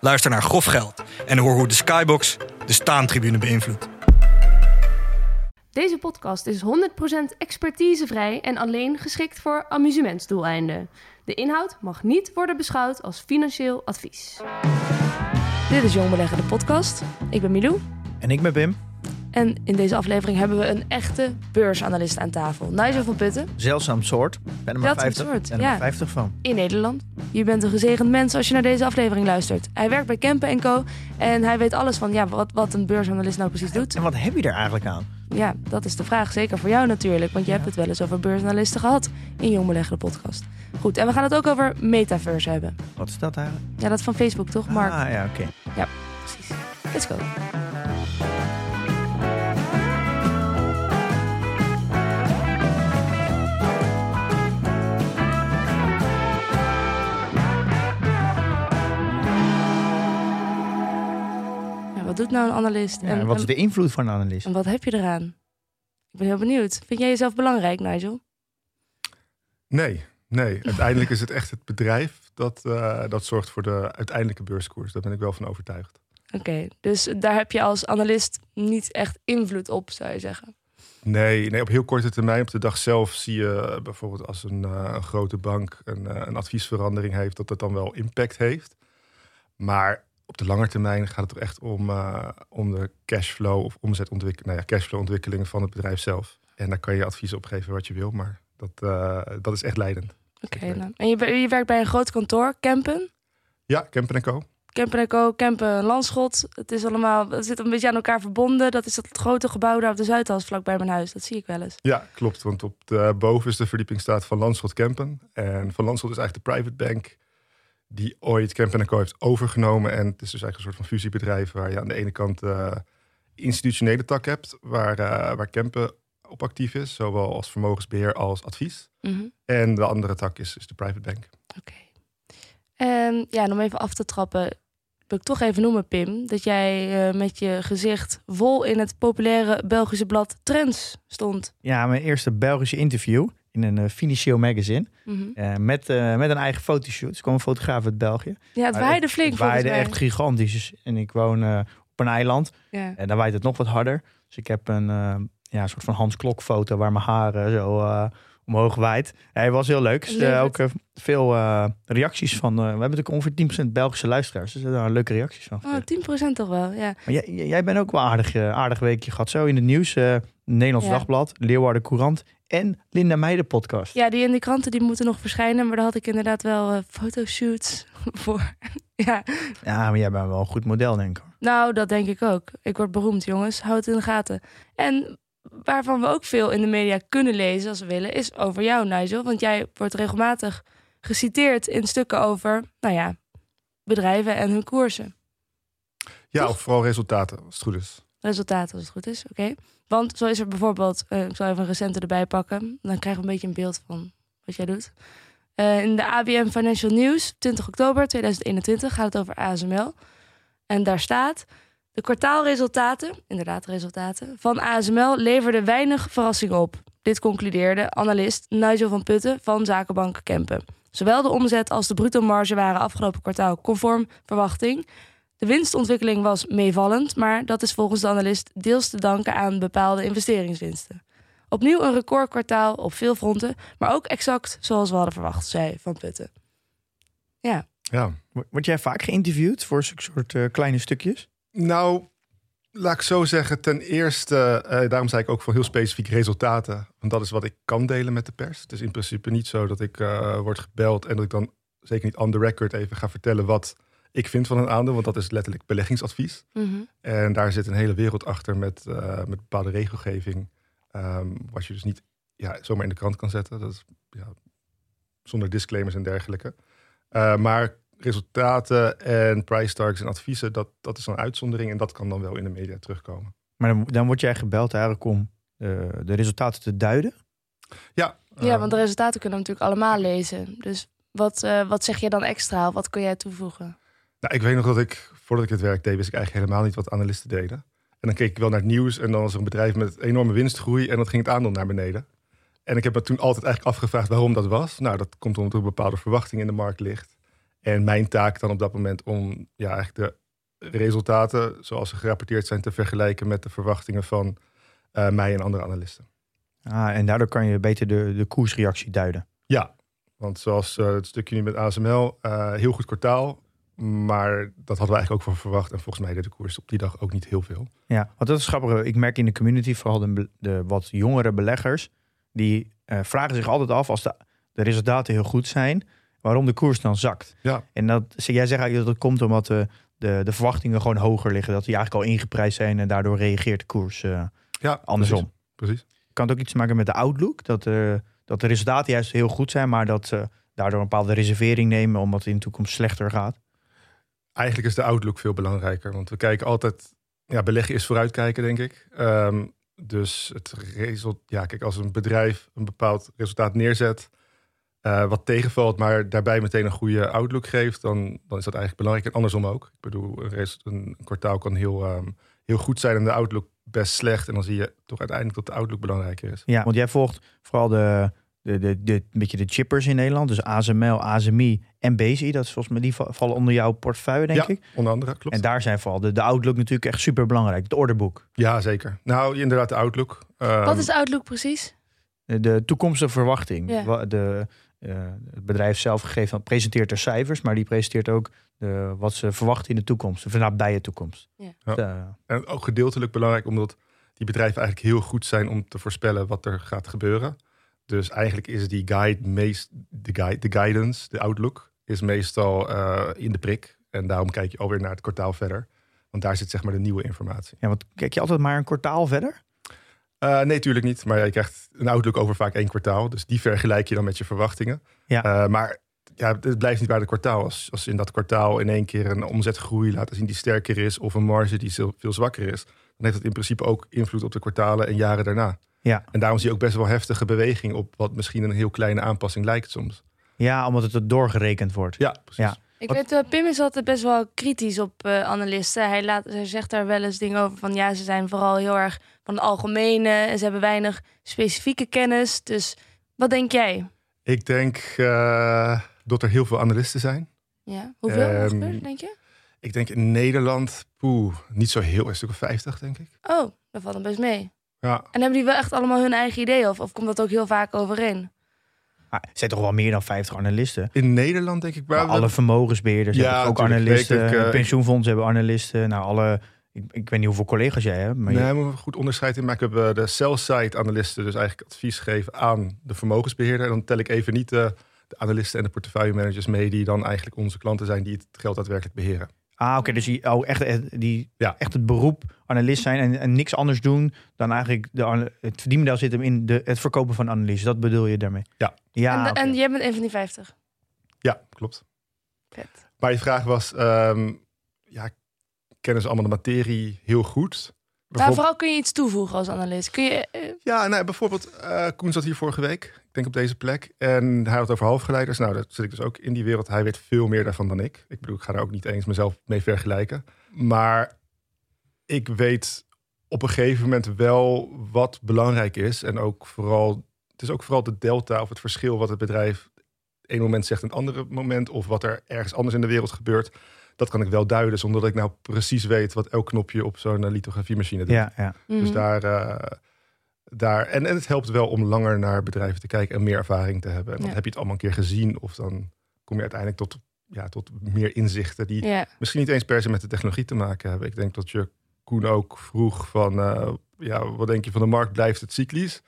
Luister naar Grof Geld en hoor hoe de Skybox de staantribune beïnvloedt. Deze podcast is 100% expertisevrij en alleen geschikt voor amusementsdoeleinden. De inhoud mag niet worden beschouwd als financieel advies. Dit is Jong Beleggen, de podcast. Ik ben Milou. En ik ben Pim. En in deze aflevering hebben we een echte beursanalist aan tafel. Nigel van Putten. Zeldzaam soort. Ben er maar Zeldzaam 50. soort, ben er ja. maar 50 van. in Nederland. Je bent een gezegend mens als je naar deze aflevering luistert. Hij werkt bij Kempen Co. En hij weet alles van ja, wat, wat een beursanalist nou precies doet. En wat heb je er eigenlijk aan? Ja, dat is de vraag. Zeker voor jou natuurlijk. Want je hebt het wel eens over beursanalisten gehad in Jong Beleggen, de podcast. Goed, en we gaan het ook over metaverse hebben. Wat is dat eigenlijk? Ja, dat is van Facebook toch, Mark? Ah ja, oké. Precies. Let's go. Wat doet nou een analist? Ja, en wat is de invloed van een analist? en wat heb je eraan? Ik ben heel benieuwd. Vind jij jezelf belangrijk, Nigel? Nee, nee. Uiteindelijk is het echt het bedrijf dat, eh, dat zorgt voor de uiteindelijke beurskoers. Daar ben ik wel van overtuigd. Oké, dus daar heb je als analist niet echt invloed op, zou je zeggen. Nee, nee, op heel korte termijn, op de dag zelf, zie je bijvoorbeeld als een, eh, een grote bank een, eh, een adviesverandering heeft, dat dat dan wel impact heeft. Maar op de lange termijn gaat het toch echt om, eh, om de cashflow of omzetontwikkeling, nou ja, cashflow-ontwikkeling van het bedrijf zelf. En daar kan je advies op geven wat je wil, maar dat, eh, dat is echt leidend. Oké, nou. en je, je werkt bij een groot kantoor, Kempen. Ja, Kempen Co. Kempen Co, Kempen Landschot. Het is allemaal, het zit een beetje aan elkaar verbonden. Dat is dat grote gebouw daar op de Zuidas, vlakbij mijn huis. Dat zie ik wel eens. Ja, klopt. Want op de bovenste verdieping staat Van Landschot Kempen. En Van Landschot is eigenlijk de private bank die ooit Kempen Co heeft overgenomen. En het is dus eigenlijk een soort van fusiebedrijf waar je aan de ene kant de institutionele tak hebt, waar, eh, waar Kempen op actief is, zowel als vermogensbeheer als advies. Mhm. En de andere tak is, is de private bank. Oké. En ja, en om even af te trappen, wil ik toch even noemen, Pim, dat jij eh, met je gezicht vol in het populaire Belgische blad Trends stond. Ja, mijn eerste Belgische interview in een eh, financieel magazine. Mhm. Eh, met, eh, met een eigen fotoshoot. Er kwam een fotograaf uit België. Ja, het waaide flink Het waaide echt gigantisch. En ik woon op een eiland. Ja. En daar waait het nog wat harder. Dus ik heb een ja, een soort van Hans Klok foto waar mijn haren zo omhoog waait. Hij was heel leuk. Dus, Levert. ook veel reacties van. we hebben natuurlijk ongeveer 10% Belgische luisteraars. Dus daar leuke reacties van. Oh, gekregen. 10% toch wel, ja. Maar jij, jij bent ook wel aardig, aardig weekje gehad. Zo in het nieuws. Nederlands Ja. Dagblad, Leeuwarden Courant en Linda Meijden podcast. Ja, die in de kranten die moeten nog verschijnen. Maar daar had ik inderdaad wel eh, fotoshoots voor. ja, Ja, maar jij bent wel een goed model, denk ik. nou, dat denk ik ook. Ik word beroemd, jongens. Houd het in de gaten. En waarvan we ook veel in de media kunnen lezen, als we willen, is over jou, Nigel. Want jij wordt regelmatig geciteerd in stukken over, nou ja, bedrijven en hun koersen. Ja, Toch? of vooral resultaten, als het goed is. Resultaten, als het goed is, oké. Want zo is er bijvoorbeeld, eh, ik zal even een recente erbij pakken. Dan krijgen we een beetje een beeld van wat jij doet. Eh, in de ABM Financial News, 20 oktober 2021, gaat het over ASML. En daar staat... De kwartaalresultaten, inderdaad resultaten, van ASML leverden weinig verrassing op. Dit concludeerde analist Nigel van Putten van Zakenbank Kempen. Zowel de omzet als de bruto marge waren afgelopen kwartaal conform verwachting. De winstontwikkeling was meevallend, maar dat is volgens de analist deels te danken aan bepaalde investeringswinsten. Opnieuw een recordkwartaal op veel fronten, maar ook exact zoals we hadden verwacht, zei Van Putten. Ja, Ja, Word- jij vaak geïnterviewd voor zulke soort eh, kleine stukjes? Nou, laat ik zo zeggen. Ten eerste, eh, daarom zei ik ook van heel specifiek resultaten. Want dat is wat ik kan delen met de pers. Het is in principe niet zo dat ik eh, word gebeld en dat ik dan zeker niet on the record even ga vertellen wat ik vind van een aandeel. Want dat is letterlijk beleggingsadvies. Mhm. En daar zit een hele wereld achter met, eh, met bepaalde regelgeving. ehm, wat je dus niet ja, zomaar in de krant kan zetten. Dat is ja, zonder disclaimers en dergelijke. Eh, maar resultaten en price targets en adviezen, dat, dat is een uitzondering en dat kan dan wel in de media terugkomen. Maar dan, dan word jij gebeld eigenlijk om eh, de resultaten te duiden. Ja, Ja, eh, want de resultaten kunnen we natuurlijk allemaal lezen. Dus wat, eh, wat zeg je dan extra? Wat kun jij toevoegen? Nou, ik weet nog dat ik, voordat ik het werk deed, wist ik eigenlijk helemaal niet wat analisten deden. En dan keek ik wel naar het nieuws en dan was er een bedrijf met enorme winstgroei en dan ging het aandeel naar beneden. En ik heb me toen altijd eigenlijk afgevraagd waarom dat was. Nou, dat komt omdat er een bepaalde verwachting in de markt ligt. En mijn taak dan op dat moment om ja, eigenlijk de resultaten zoals ze gerapporteerd zijn te vergelijken met de verwachtingen van eh, mij en andere analisten. Ah, en daardoor kan je beter de, de koersreactie duiden. Ja, want zoals eh, het stukje nu met ASML, eh, heel goed kwartaal. Maar dat hadden we eigenlijk ook van verwacht. En volgens mij deed de koers op die dag ook niet heel veel. Ja, want dat is grappig. Ik merk in de community, vooral de, de wat jongere beleggers, die eh, vragen zich altijd af als de, de resultaten heel goed zijn, waarom de koers dan zakt. Ja. En dat, jij zegt eigenlijk dat het komt omdat de, de, de verwachtingen gewoon hoger liggen, dat die eigenlijk al ingeprijsd zijn en daardoor reageert de koers eh, Ja, andersom. Precies. Kan het ook iets maken met de outlook, dat, eh, dat de resultaten juist heel goed zijn, maar dat ze daardoor een bepaalde reservering nemen omdat het in de toekomst slechter gaat. Eigenlijk is de outlook veel belangrijker. Want we kijken altijd... Ja, beleggen is vooruitkijken, denk ik. Ehm, dus het result, ja, kijk, als een bedrijf een bepaald resultaat neerzet... eh, wat tegenvalt, maar daarbij meteen een goede outlook geeft... Dan, dan is dat eigenlijk belangrijk. En andersom ook. Ik bedoel, een, een kwartaal kan heel, ehm, heel goed zijn... en de outlook best slecht. En dan zie je toch uiteindelijk dat de outlook belangrijker is. Ja, want jij volgt vooral de, de, de, de, een beetje de chippers in Nederland. Dus ASML, ASMI en BSI. Dat is volgens mij, die va- vallen onder jouw portefeuille, denk ja, ik. onder andere, klopt. En daar zijn vooral de, de outlook natuurlijk echt super belangrijk. Het orderboek. Ja, zeker. Nou, inderdaad, de outlook. Ehm, wat is Outlook precies? De, de toekomstige verwachting. Ja. De, eh, het bedrijf zelf gegeven presenteert er cijfers, maar die presenteert ook de, wat ze verwachten in de toekomst. Of nabije toekomst. Ja. Ja. De- En ook gedeeltelijk belangrijk omdat die bedrijven eigenlijk heel goed zijn om te voorspellen wat er gaat gebeuren. Dus eigenlijk is die guide meest, de, guide, de guidance, de outlook, is meestal eh, in de prik. En daarom kijk je alweer naar het kwartaal verder. Want daar zit zeg maar de nieuwe informatie. ja, want kijk je altijd maar een kwartaal verder? Eh, nee, tuurlijk niet. Maar je krijgt een outlook over vaak één kwartaal. Dus die vergelijk je dan met je verwachtingen. Ja. Eh, maar ja, het blijft niet bij het kwartaal. Als, als in dat kwartaal in één keer een omzetgroei laten zien die sterker is... of een marge die veel, veel zwakker is... dan heeft dat in principe ook invloed op de kwartalen en jaren daarna. Ja. En daarom zie je ook best wel heftige beweging op wat misschien een heel kleine aanpassing lijkt soms. Ja, omdat het er doorgerekend wordt. Ja, precies. Ja. Ik Wat- weet, eh, Pim is altijd best wel kritisch op eh, analisten. Hij, laat, hij zegt daar wel eens dingen over van ja, ze zijn vooral heel erg van het algemene en ze hebben weinig specifieke kennis. Dus wat denk jij? Ik denk eh, dat er heel veel analisten zijn. Ja, hoeveel ongeveer, denk je? Ik denk in Nederland, poeh, niet zo heel, een stuk of 50 denk ik. Oh, dat valt dan best mee. Ja, En hebben die wel echt allemaal hun eigen idee of, of komt dat ook heel vaak overeen? Maar er zijn toch wel meer dan 50 analisten. in Nederland denk ik. Wel. alle vermogensbeheerders Ja, hebben ook analisten. Eh, pensioenfondsen hebben analisten. Nou, alle... Ik, ik weet niet hoeveel collega's jij hebt. Maar je- Nee, maar goed onderscheid in maken. We hebben de sell-side analisten, dus eigenlijk advies geven aan de vermogensbeheerder. En dan tel ik even niet de, de analisten en de portefeuillemanagers mee, die dan eigenlijk onze klanten zijn die het geld daadwerkelijk beheren. Ah, oké. dus die, oh, echt, eh, die Ja. echt het beroep analist zijn en, en niks anders doen dan eigenlijk de, het verdienmodel zit hem in de, het verkopen van analyses. Dat bedoel je daarmee? Ja. Ja, en jij bent een van die 50. Ja, klopt. Vet. Maar je vraag was, ehm, ja, kennen ze allemaal de materie heel goed? Bijvoorbeeld- vooral kun je iets toevoegen als analist. Kun je, eh, Ja, nou, bijvoorbeeld, eh, Koen zat hier vorige week, ik denk op deze plek. En hij had het over halfgeleiders. Nou, dat zit ik dus ook in die wereld. Hij weet veel meer daarvan dan ik. Ik bedoel, ik ga daar ook niet eens mezelf mee vergelijken. Maar ik weet op een gegeven moment wel wat belangrijk is. En ook vooral, het is ook vooral de delta of het verschil wat het bedrijf een moment zegt en het andere moment. Of wat er ergens anders in de wereld gebeurt. Dat kan ik wel duiden, zonder dat ik nou precies weet wat elk knopje op zo'n eh, lithografiemachine doet. ja, ja. mhm. Dus daar, eh, daar en, en het helpt wel om langer naar bedrijven te kijken en meer ervaring te hebben. En dan Ja. heb je het allemaal een keer gezien, of dan kom je uiteindelijk tot, ja, tot meer inzichten die ja. misschien niet eens per se met de technologie te maken hebben. Ik denk dat je Koen ook vroeg van, eh, ja, wat denk je van de markt? Blijft het cyclisch?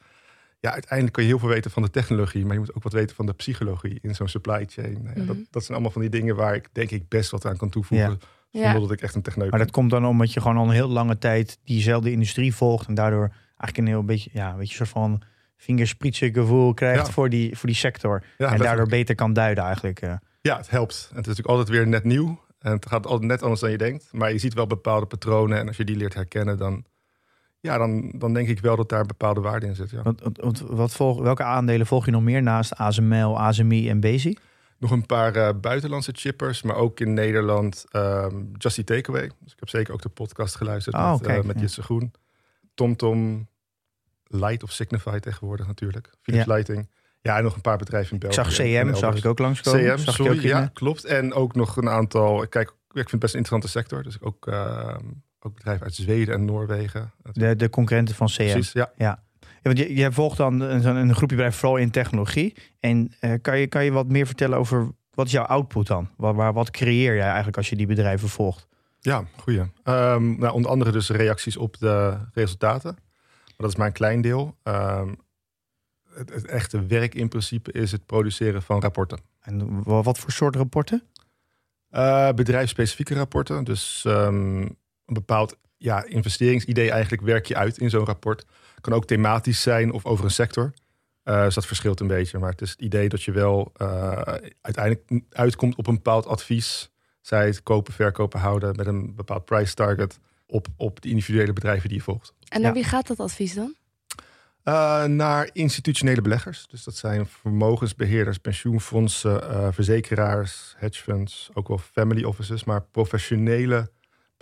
Ja, uiteindelijk kan je heel veel weten van de technologie, maar je moet ook wat weten van de psychologie in zo'n supply chain. Nou ja, dat, Mhm. dat zijn allemaal van die dingen waar ik denk ik best wat aan kan toevoegen, Ja. zonder dat ik echt een techneut Maar dat komt dan omdat je gewoon al een heel lange tijd diezelfde industrie volgt. En daardoor eigenlijk een heel beetje, ja, weet je, soort van vingerspritsen gevoel krijgt voor, die, voor die sector. En daardoor beter kan duiden eigenlijk. eh. Ja, het helpt. En het is natuurlijk altijd weer net nieuw. En het gaat altijd net anders dan je denkt. Maar je ziet wel bepaalde patronen. En als je die leert herkennen, dan, ja, dan, dan denk ik wel dat daar bepaalde waarde in zit. Ja. Want, want- wat volg, welke aandelen volg je nog meer naast ASML, ASMI en Bezi? Nog een paar eh, buitenlandse chippers, maar ook in Nederland ehm Just Eat Takeaway. Dus ik heb zeker ook de podcast geluisterd Oh, met, eh, met ja. Jitse Groen. TomTom, Light of Signify tegenwoordig natuurlijk. Philips Ja. Lighting. Ja, en nog een paar bedrijven in Ik België. zag en CM, zag ik ook langskomen. CM, zag ik sorry, ook ja, eh, klopt. En ook nog een aantal, kijk, ik vind het best een interessante sector. Dus ook, ehm, ook bedrijven uit Zweden en Noorwegen. de, de concurrenten van CM. Precies, ja. Ja, want je, je volgt dan een, een groepje bedrijven vooral in technologie. En eh, kan, je, kan je wat meer vertellen over wat is jouw output dan? Waar, waar, wat creëer jij eigenlijk als je die bedrijven volgt? Ja, goeie. Ehm, nou, onder andere dus reacties op de resultaten. Maar dat is maar een klein deel. Ehm, het, het echte werk in principe is het produceren van rapporten. En wa- wat voor soort rapporten? Eh bedrijfsspecifieke rapporten. Dus ehm, een bepaald ja, investeringsidee eigenlijk werk je uit in zo'n rapport. Kan ook thematisch zijn of over een sector. Eh, dus dat verschilt een beetje. Maar het is het idee dat je wel eh, uiteindelijk uitkomt op een bepaald advies. Zij het kopen, verkopen, houden met een bepaald price target op, op de individuele bedrijven die je volgt. En naar Ja. wie gaat dat advies dan? Eh, naar institutionele beleggers. Dus dat zijn vermogensbeheerders, pensioenfondsen, eh, verzekeraars, hedge funds, ook wel family offices, maar professionele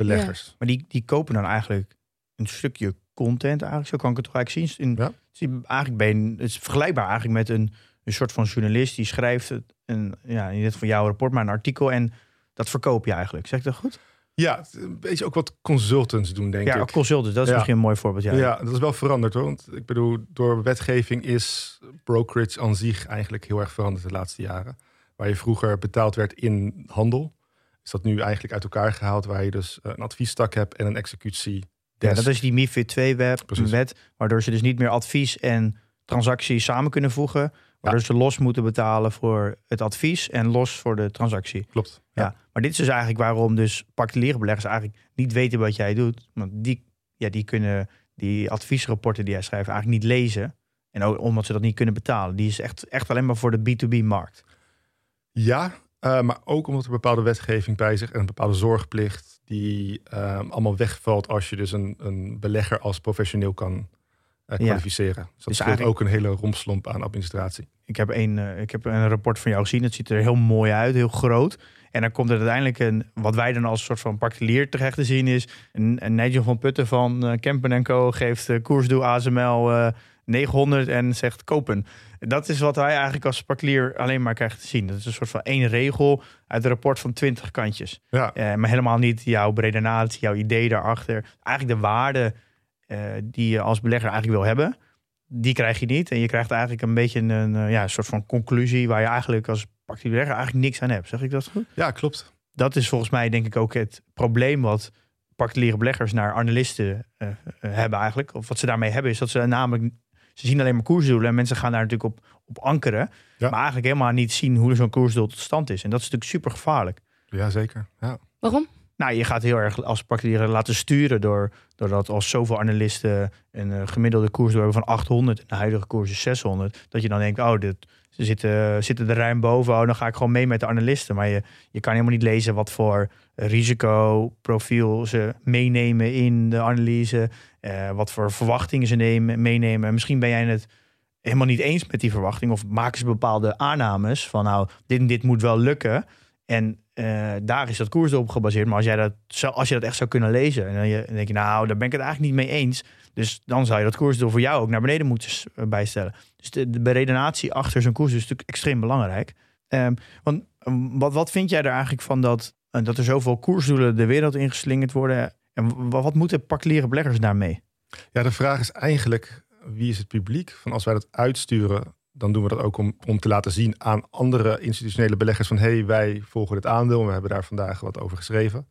beleggers. Maar die, die kopen dan eigenlijk een stukje content eigenlijk. Zo kan ik het toch eigenlijk zien. In, Ja. zie- eigenlijk ben je, het is vergelijkbaar eigenlijk met een, een soort van journalist die schrijft het, een, ja, in dit van jouw rapport, maar een artikel en dat verkoop je eigenlijk. Zeg ik dat goed? Ja, een beetje ook wat consultants doen, denk ja, ik. consultant, dat is Ja. misschien een mooi voorbeeld. Ja, Ja. dat is wel veranderd hoor. Want ik bedoel, door wetgeving is brokerage aan zich eigenlijk heel erg veranderd de laatste jaren. Waar je vroeger betaald werd in handel, is dat nu eigenlijk uit elkaar gehaald. Waar je dus eh, een adviestak hebt en een executie. Ja, dat is die MIFID 2-wet, Precies. wet, waardoor ze dus niet meer advies en transactie samen kunnen voegen. Waardoor ze los moeten betalen voor het advies en los voor de transactie. Klopt. Ja. Maar dit is dus eigenlijk waarom dus particuliere beleggers eigenlijk niet weten wat jij doet. Want die, ja, die kunnen die adviesrapporten die jij schrijft eigenlijk niet lezen. En ook omdat ze dat niet kunnen betalen. Die is echt, echt alleen maar voor de B2B-markt. Ja, eh, maar ook omdat er bepaalde wetgeving bij zich en een bepaalde zorgplicht die ehm, allemaal wegvalt als je dus een, een belegger als professioneel kan eh, Ja. kwalificeren. Dus dat Dus eigenlijk- ook een hele rompslomp aan administratie. Ik heb, een, eh, ik heb een rapport van jou gezien. Het ziet er heel mooi uit, heel groot. En dan komt er uiteindelijk een, wat wij dan als soort van particulier terecht te zien is. Een, een Nigel van Putten van Kempen Co. geeft koersdoel ASML 900 en zegt kopen. Dat is wat wij eigenlijk als particulier alleen maar krijgen te zien. Dat is een soort van één regel uit een rapport van 20 kantjes. Ja, Eh, maar helemaal niet jouw redenatie, jouw idee daarachter. Eigenlijk de waarde eh, die je als belegger eigenlijk wil hebben, die krijg je niet. En je krijgt eigenlijk een beetje een ja, soort van conclusie waar je eigenlijk als particulier belegger eigenlijk niks aan hebt. Zeg ik dat goed? ja klopt. Dat is volgens mij denk ik ook het probleem wat particuliere beleggers naar analisten eh, hebben eigenlijk. Of wat ze daarmee hebben is dat ze namelijk... Ze zien alleen maar koersdoelen en mensen gaan daar natuurlijk op, op ankeren. Ja. Maar eigenlijk helemaal niet zien hoe zo'n koersdoel tot stand is. En dat is natuurlijk super gevaarlijk. Ja, zeker. Ja. Waarom? Nou, je gaat heel erg als particulier laten sturen door, doordat als zoveel analisten een eh, gemiddelde koers door hebben van 800 en de huidige koers is 600, dat je dan denkt, oh, dit, ze zitten, zitten er ruim boven, oh, dan ga ik gewoon mee met de analisten. Maar je, je kan helemaal niet lezen wat voor risicoprofiel ze meenemen in de analyse, eh, wat voor verwachtingen ze nemen, meenemen. En Misschien ben jij het helemaal niet eens met die verwachting of maken ze bepaalde aannames van, nou, dit en dit moet wel lukken. En eh, daar is dat koers op gebaseerd. Maar als, jij dat, zou- als je dat echt zou kunnen lezen, en dan, je, denk je, nou, daar ben ik het eigenlijk niet mee eens. Dus dan zou je dat koersdoel voor jou ook naar beneden moeten eh, bijstellen. Dus de, de achter zo'n koers is natuurlijk extreem belangrijk. Ehm, want um, wat, wat vind jij er eigenlijk van dat, eh, dat er zoveel koersdoelen de wereld ingeslingerd worden? En wa- wat moeten particuliere beleggers daarmee? ja, de vraag is eigenlijk, wie is het publiek? Van als wij dat uitsturen, dan doen we dat ook om, om te laten zien aan andere institutionele beleggers van hey, wij volgen dit aandeel en we hebben daar vandaag wat over geschreven.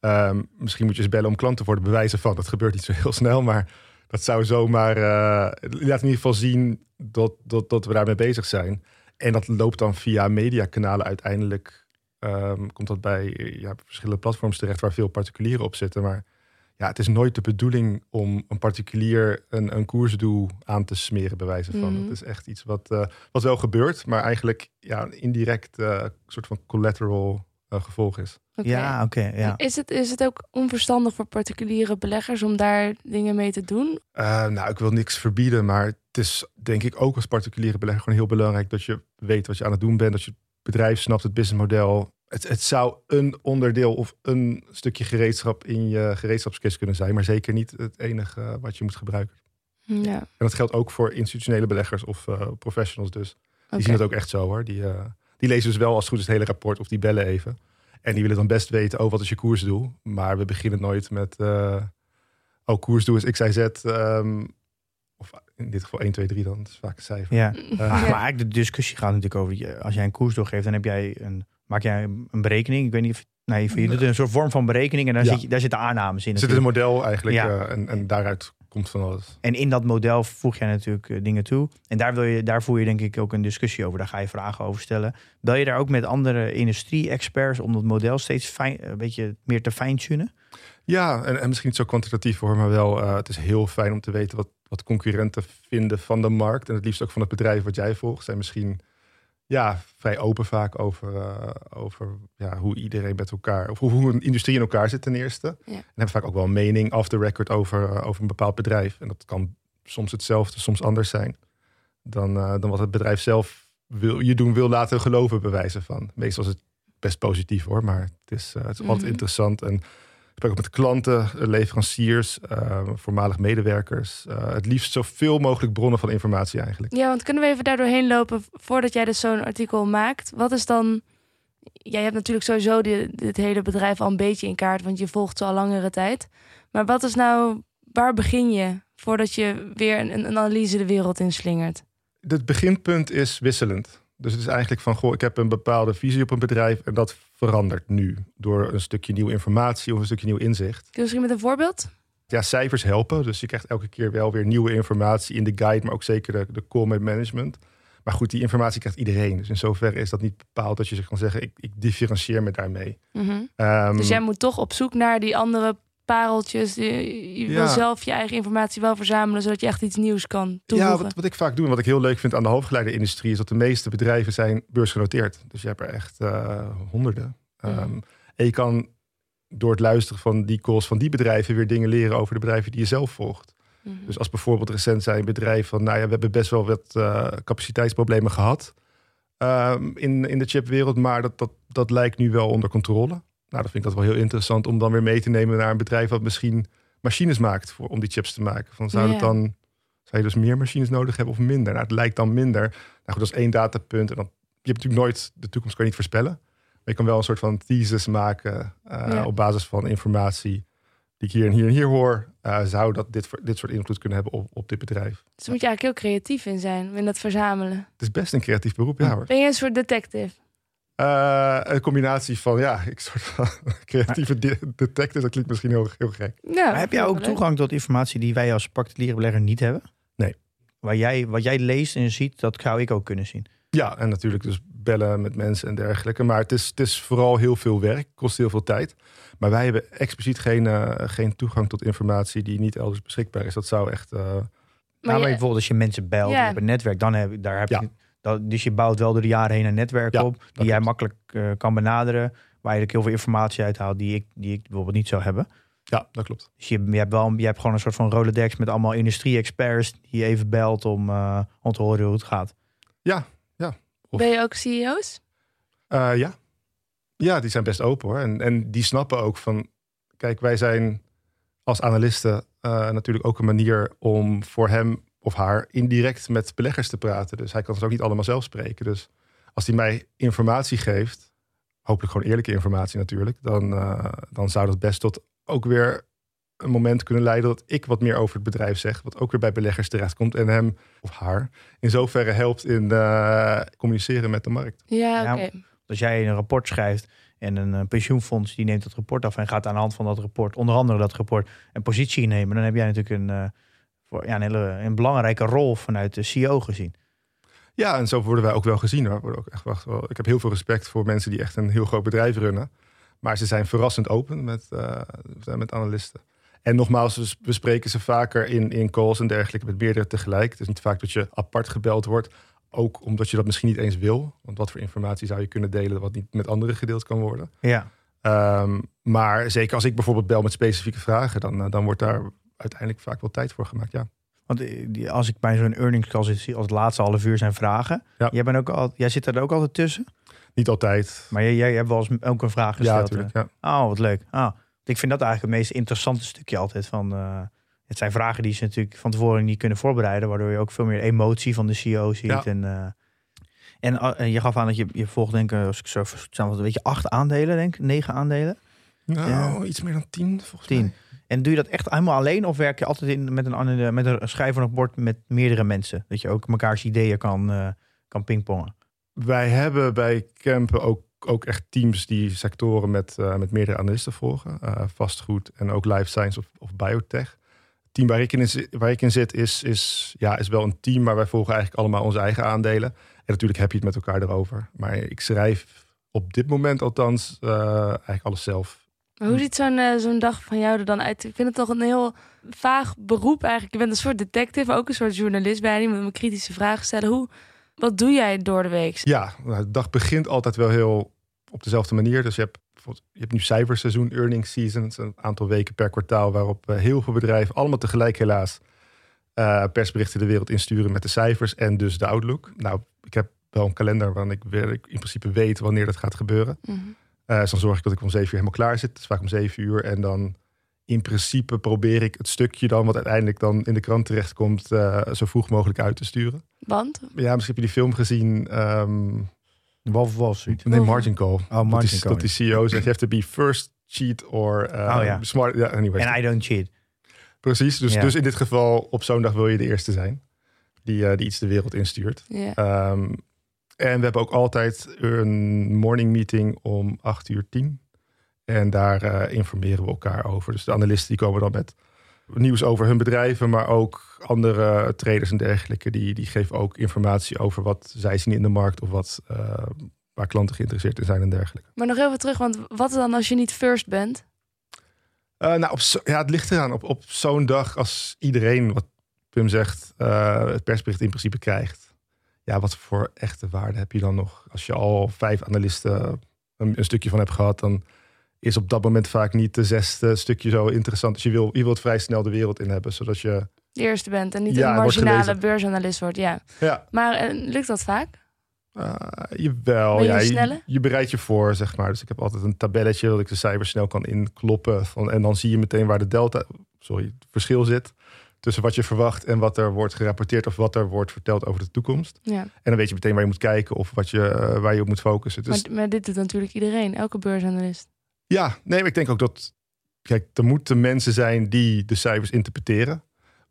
Ehm, misschien moet je eens bellen om klant te worden, bewijzen van. Dat gebeurt niet zo heel snel, maar dat zou zomaar uh, laat in ieder geval zien dat, dat, dat we daarmee bezig zijn. En dat loopt dan via mediakanalen uiteindelijk. Um, komt dat bij ja, verschillende platforms terecht waar veel particulieren op zitten. Maar ja, het is nooit de bedoeling om een particulier een, een koersdoel aan te smeren, bij wijze van. Mhm. Het is echt iets wat, eh, wat wel gebeurt, maar eigenlijk ja, een indirect eh, soort van collateral eh, gevolg is. Ja, oké. ja. Is, het, is het ook onverstandig voor particuliere beleggers om daar dingen mee te doen? Eh, nou, ik wil niks verbieden, maar het is denk ik ook als particuliere belegger gewoon heel belangrijk dat je weet wat je aan het doen bent, dat je bedrijf snapt, het businessmodel. Het, het zou een onderdeel of een stukje gereedschap in je gereedschapskist kunnen zijn, maar zeker niet het enige eh, wat je moet gebruiken. Ja, En dat geldt ook voor institutionele beleggers of eh, professionals dus. Die zien het ook echt zo hoor. Die, eh, die lezen dus wel als het goed is het hele rapport of die bellen even. En die willen dan best weten, oh wat is je koersdoel? Maar we beginnen nooit met, eh, oh koersdoel is x, y, z. ehm, in dit geval 1, 2, 3 dan, dat is vaak een cijfer. Ja. Eh, Maar eigenlijk de discussie gaat natuurlijk over, je- als jij een koers doorgeeft, dan heb jij een, maak jij een berekening. Ik weet niet of, nee, je doet een soort vorm van berekening en daar, Ja. zit, je, daar zitten aannames in. Er zit een model eigenlijk Ja. eh, en, en daaruit komt van alles. En in dat model voeg jij natuurlijk eh, dingen toe. En daar, wil je, daar voer je denk ik ook een discussie over. Daar ga je vragen over stellen. Bel je daar ook met andere industrie-experts om dat model steeds fijn, een beetje meer te fine-tunen? Ja, en, en misschien niet zo kwantitatief hoor, maar wel, eh, het is heel fijn om te weten wat, wat concurrenten vinden van de markt. En het liefst ook van het bedrijf wat jij volgt. Zijn misschien ja, vrij open vaak over, eh, over ja, hoe iedereen met elkaar, of hoe, hoe een industrie in elkaar zit ten eerste. Ja. En hebben vaak ook wel een mening off the record over, eh, over een bepaald bedrijf. En dat kan soms hetzelfde, soms anders zijn dan, dan wat het bedrijf zelf wil, je doen wil laten geloven, bewijzen van. Meestal is het best positief hoor, maar het is, het is altijd Mhm. interessant. En ook met klanten, eh, leveranciers, eh, voormalig medewerkers. Eh, het liefst zoveel mogelijk bronnen van informatie eigenlijk. Ja, want kunnen we even daar doorheen lopen voordat jij dus zo'n artikel maakt? Wat is dan... Jij hebt natuurlijk sowieso di- dit hele bedrijf al een beetje in kaart, want je volgt ze al langere tijd. Maar wat is nou... Waar begin je voordat je weer een, een analyse de wereld inslingert? Het beginpunt is wisselend. Dus het is eigenlijk van, goh, ik heb een bepaalde visie op een bedrijf en dat verandert nu door een stukje nieuwe informatie of een stukje nieuw inzicht. Kun je misschien met een voorbeeld? Ja, cijfers helpen. Dus je krijgt elke keer wel weer nieuwe informatie in de guide, maar ook zeker de, de call met management. Maar goed, die informatie krijgt iedereen. Dus in zoverre is dat niet bepaald dat je zich kan zeggen, ik, ik differentieer me daarmee. Mhm. Ehm, Dus jij moet toch op zoek naar die andere pareltjes. Je, je wil zelf je eigen informatie wel verzamelen, zodat je echt iets nieuws kan toevoegen. Ja, wat, wat ik vaak doe en wat ik heel leuk vind aan de hoofdgeleiderindustrie... is dat de meeste bedrijven zijn beursgenoteerd. Dus je hebt er echt eh, honderden. Ehm, en je kan door het luisteren van die calls van die bedrijven... weer dingen leren over de bedrijven die je zelf volgt. Mhm. Dus als bijvoorbeeld recent zijn bedrijf van... nou ja, we hebben best wel wat eh, capaciteitsproblemen gehad... ehm, in, in de chipwereld, maar dat, dat, dat lijkt nu wel onder controle. Nou, dan vind ik dat wel heel interessant om dan weer mee te nemen naar een bedrijf... wat misschien machines maakt voor, om die chips te maken. Van, zou, het dan, zou je dus meer machines nodig hebben of minder? Nou, het lijkt dan minder. Nou goed, dat is één datapunt. En dan, je hebt natuurlijk nooit, de toekomst kan je niet voorspellen. Maar je kan wel een soort van thesis maken eh, op basis van informatie die ik hier en hier en hier hoor. eh, zou dat dit, dit soort invloed kunnen hebben op, op dit bedrijf? Dus daar moet je eigenlijk heel creatief in zijn, in dat verzamelen. Het is best een creatief beroep, ja hoor. Ben je een soort detective? Eh, een combinatie van, ja, ik soort van creatieve de- detective, dat klinkt misschien heel, heel gek. Ja, Maar heb jij ook toegang tot informatie die wij als particuliere belegger niet hebben? Nee. Waar jij, wat jij leest en ziet, dat zou ik ook kunnen zien. Ja, en natuurlijk dus bellen met mensen en dergelijke. Maar het is, het is vooral heel veel werk, kost heel veel tijd. Maar wij hebben expliciet geen, eh, geen toegang tot informatie die niet elders beschikbaar is. Dat zou echt... eh, Maar nou, maar je- bijvoorbeeld als je mensen belt, Ja. je hebt een netwerk, dan heb, daar heb Ja. Dat, dus je bouwt wel door de jaren heen een netwerk Ja, op, die jij klopt. makkelijk eh, kan benaderen, waar je ook heel veel informatie uithaalt die ik, die ik bijvoorbeeld niet zou hebben. ja, dat klopt. Dus je, je, hebt wel, je hebt gewoon een soort van Rolodex met allemaal industrie-experts die je even belt om, eh, om te horen hoe het gaat. Ja, of- Ben je ook CEO's? Eh, ja. ja, die zijn best open hoor. En, en die snappen ook van... Kijk, wij zijn als analisten eh, natuurlijk ook een manier om voor hem of haar indirect met beleggers te praten. Dus hij kan het ook niet allemaal zelf spreken. Dus als hij mij informatie geeft, hopelijk gewoon eerlijke informatie natuurlijk, dan, eh, dan zou dat best tot ook weer een moment kunnen leiden dat ik wat meer over het bedrijf zeg, wat ook weer bij beleggers terechtkomt en hem of haar in zoverre helpt in eh, communiceren met de markt. Ja, Ja, oké. Als jij een rapport schrijft en een eh, pensioenfonds die neemt dat rapport af en gaat aan de hand van dat rapport, onder andere dat rapport, een positie nemen, dan heb jij natuurlijk een, eh, voor, ja, een hele een belangrijke rol vanuit de CEO gezien. Ja, en zo worden wij ook wel gezien hoor. Worden ook echt, wacht, wel, ik heb heel veel respect voor mensen die echt een heel groot bedrijf runnen. Maar ze zijn verrassend open met, eh, met analisten. En nogmaals, we we spreken ze vaker in, in calls en dergelijke met meerdere tegelijk. Het is niet vaak dat je apart gebeld wordt. Ook omdat je dat misschien niet eens wil. Want wat voor informatie zou je kunnen delen wat niet met anderen gedeeld kan worden. Ja. Ehm, maar zeker als ik bijvoorbeeld bel met specifieke vragen, dan, eh, dan wordt daar uiteindelijk vaak wel tijd voor gemaakt. Ja. Want eh, die- als ik bij zo'n earnings call zit, zie als het laatste half uur zijn vragen. Ja. Jij, bent ook al, jij zit er ook altijd tussen. Niet altijd. Maar jij, jij hebt wel eens ook een vraag ja, gesteld. natuurlijk. Ja. Oh, wat leuk. Ah, ik vind dat eigenlijk het meest interessante stukje altijd. Van, eh, het zijn vragen die ze natuurlijk van tevoren niet kunnen voorbereiden. Waardoor je ook veel meer emotie van de CEO ziet. Ja. En, eh, en je gaf aan dat je, je volgt denk ik, als ik zo verstaan, een beetje acht aandelen, denk. Negen aandelen. Nou, Ja. iets meer dan tien volgens Tien. mij. En doe je dat echt helemaal alleen? Of werk je altijd in, met, een, met een schrijver op bord met meerdere mensen? Dat je ook mekaars ideeën kan, eh, kan pingpongen. Wij hebben bij Kempen ook, ook echt teams die sectoren met, eh, met meerdere analisten volgen. Eh, vastgoed en ook life science of, of biotech. Het team waar ik in, waar ik in zit is, is, ja, is wel een team, maar wij volgen eigenlijk allemaal onze eigen aandelen. En natuurlijk heb je het met elkaar erover. Maar ik schrijf op dit moment althans eigenlijk alles zelf. Maar hoe ziet zo'n eh, zo'n dag van jou er dan uit? Ik vind het toch een heel vaag beroep eigenlijk. Je bent een soort detective, ook een soort journalist bij. Je moet me kritische vragen stellen. Hoe, wat doe jij door de week? Ja, nou, de dag begint altijd wel heel op dezelfde manier. Dus je hebt, je hebt nu cijferseizoen, earnings season. Het is een aantal weken per kwartaal waarop eh, heel veel bedrijven, allemaal tegelijk helaas, eh, persberichten de wereld insturen met de cijfers en dus de outlook. Nou, ik heb wel een kalender waarin ik, in principe weet wanneer dat gaat gebeuren. Mhm. Dus dan zorg ik dat ik om zeven uur helemaal klaar zit. Het is vaak om zeven uur. En dan in principe probeer ik het stukje dan, wat uiteindelijk dan in de krant terechtkomt, eh zo vroeg mogelijk uit te sturen. Want? Ja, misschien heb je die film gezien. ehm, Wolf Wall Street. Nee, Oh. margin call. margin dat, is, call, dat die CEO zegt, you have to be first cheat or uh, Oh, ja. smart. Ja, anyway. En I don't cheat. Precies. Dus, Ja. dus in dit geval, op zo'n dag wil je de eerste zijn. Die, eh, die iets de wereld instuurt. Ja. Ehm, en we hebben ook altijd een morning meeting om 8 uur 10. En daar eh, informeren we elkaar over. Dus de analisten die komen dan met nieuws over hun bedrijven, maar ook andere traders en dergelijke. Die, die geven ook informatie over wat zij zien in de markt of wat, eh, waar klanten geïnteresseerd in zijn en dergelijke. Maar nog even terug, want wat dan als je niet first bent? Eh, nou, op zo- ja, het ligt eraan. Op, op zo'n dag als iedereen, wat Pim zegt, het persbericht in principe krijgt. Ja, wat voor echte waarde heb je dan nog? Als je al vijf analisten een, een stukje van hebt gehad, dan is op dat moment vaak niet de zesde stukje zo interessant. Dus je wil, je wilt vrij snel de wereld in hebben, zodat je... De eerste bent en niet Ja, een marginale beursanalist wordt. Ja. Ja, Maar eh, lukt dat vaak? eh, jawel. Je ja, je, je bereidt je voor, zeg maar. Dus ik heb altijd een tabelletje dat ik de cijfers snel kan inkloppen. Van, en dan zie je meteen waar de delta, sorry, het verschil zit. Tussen wat je verwacht en wat er wordt gerapporteerd of wat er wordt verteld over de toekomst. Ja. En dan weet je meteen waar je moet kijken of wat je, eh, waar je op moet focussen. Dus Maar, maar dit doet natuurlijk iedereen, elke beursanalist. ja, nee, maar ik denk ook dat. Kijk, er moeten mensen zijn die de cijfers interpreteren.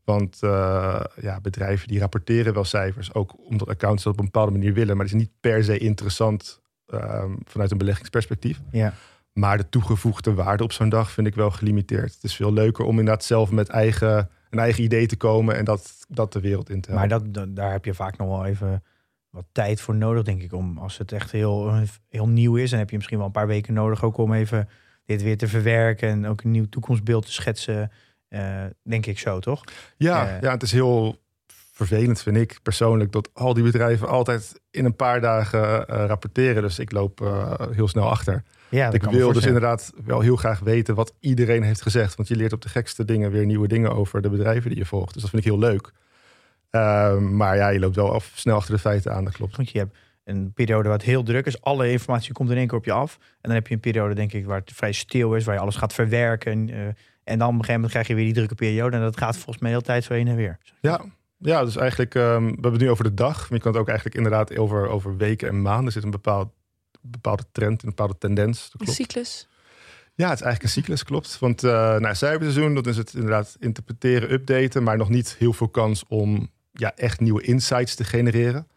Want eh, ja, bedrijven die rapporteren wel cijfers. Ook omdat accounts dat op een bepaalde manier willen. Maar het is niet per se interessant ehm, vanuit een beleggingsperspectief. Ja. Maar de toegevoegde waarde op zo'n dag vind ik wel gelimiteerd. Het is veel leuker om inderdaad zelf met eigen, een eigen idee te komen. En dat, dat de wereld in te Maar helpen. dat, dat- daar heb je vaak nog wel even wat tijd voor nodig, denk ik. Om, als het echt heel, heel nieuw is, dan heb je misschien wel een paar weken nodig ook om even dit weer te verwerken en ook een nieuw toekomstbeeld te schetsen. eh, denk ik zo, toch? Ja, Eh, ja, het is heel vervelend, vind ik persoonlijk, dat al die bedrijven altijd in een paar dagen eh, rapporteren. Dus ik loop eh, heel snel achter. Ja, dat ik wil dus inderdaad wel heel graag weten wat iedereen heeft gezegd. Want je leert op de gekste dingen weer nieuwe dingen over de bedrijven die je volgt. Dus dat vind ik heel leuk. Ehm, maar ja, je loopt wel af, snel achter de feiten aan, dat klopt. Want je hebt een periode waar het heel druk is. Alle informatie komt in één keer op je af. En dan heb je een periode, denk ik, waar het vrij stil is. Waar je alles gaat verwerken. eh, en dan op een gegeven moment krijg je weer die drukke periode. En dat gaat volgens mij de hele tijd zo heen en weer. Ja, ja dus eigenlijk, ehm, we hebben het nu over de dag. Maar je kan het ook eigenlijk inderdaad over, over weken en maanden. Er zit een bepaald, bepaalde trend, een bepaalde tendens. Een cyclus. Ja, het is eigenlijk een cyclus, klopt. Want uh, nou, cijferseizoen, dat is het inderdaad interpreteren, updaten, maar nog niet heel veel kans om ja, echt nieuwe insights te genereren.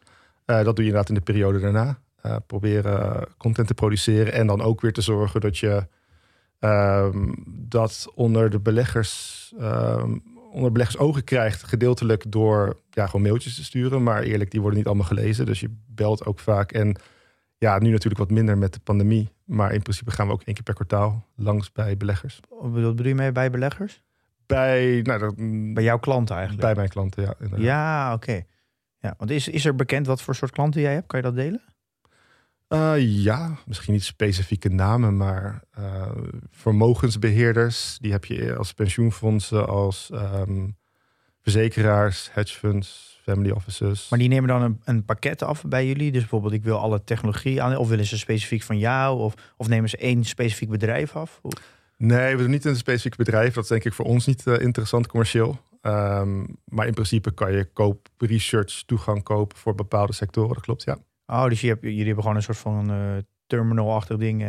Uh, dat doe je inderdaad in de periode daarna. Uh, proberen content te produceren en dan ook weer te zorgen dat je um, dat onder de beleggers, um, onder beleggers ogen krijgt, gedeeltelijk door ja, gewoon mailtjes te sturen. Maar eerlijk, die worden niet allemaal gelezen. Dus je belt ook vaak. En ja, nu natuurlijk wat minder met de pandemie. Maar in principe gaan we ook één keer per kwartaal langs bij beleggers. Wat bedoel je mee bij beleggers? Bij, nou, dat, Bij jouw klanten eigenlijk? bij mijn klanten, ja. inderdaad. Ja, oké. Ja, want is, is er bekend wat voor soort klanten jij hebt? Kan je dat delen? Eh, ja, misschien niet specifieke namen, maar eh, vermogensbeheerders, die heb je als pensioenfondsen, als ehm, verzekeraars, hedge funds, family offices. Maar die nemen dan een, een pakket af bij jullie. Dus bijvoorbeeld, ik wil alle technologie aan. Of willen ze specifiek van jou? Of, of nemen ze één specifiek bedrijf af? Nee, we doen niet een specifiek bedrijf. Dat is denk ik voor ons niet eh, interessant commercieel. Ehm, maar in principe kan je koop research toegang kopen voor bepaalde sectoren. Dat klopt, ja. Oh, dus je hebt, jullie hebben gewoon een soort van eh, terminal-achtig ding. eh,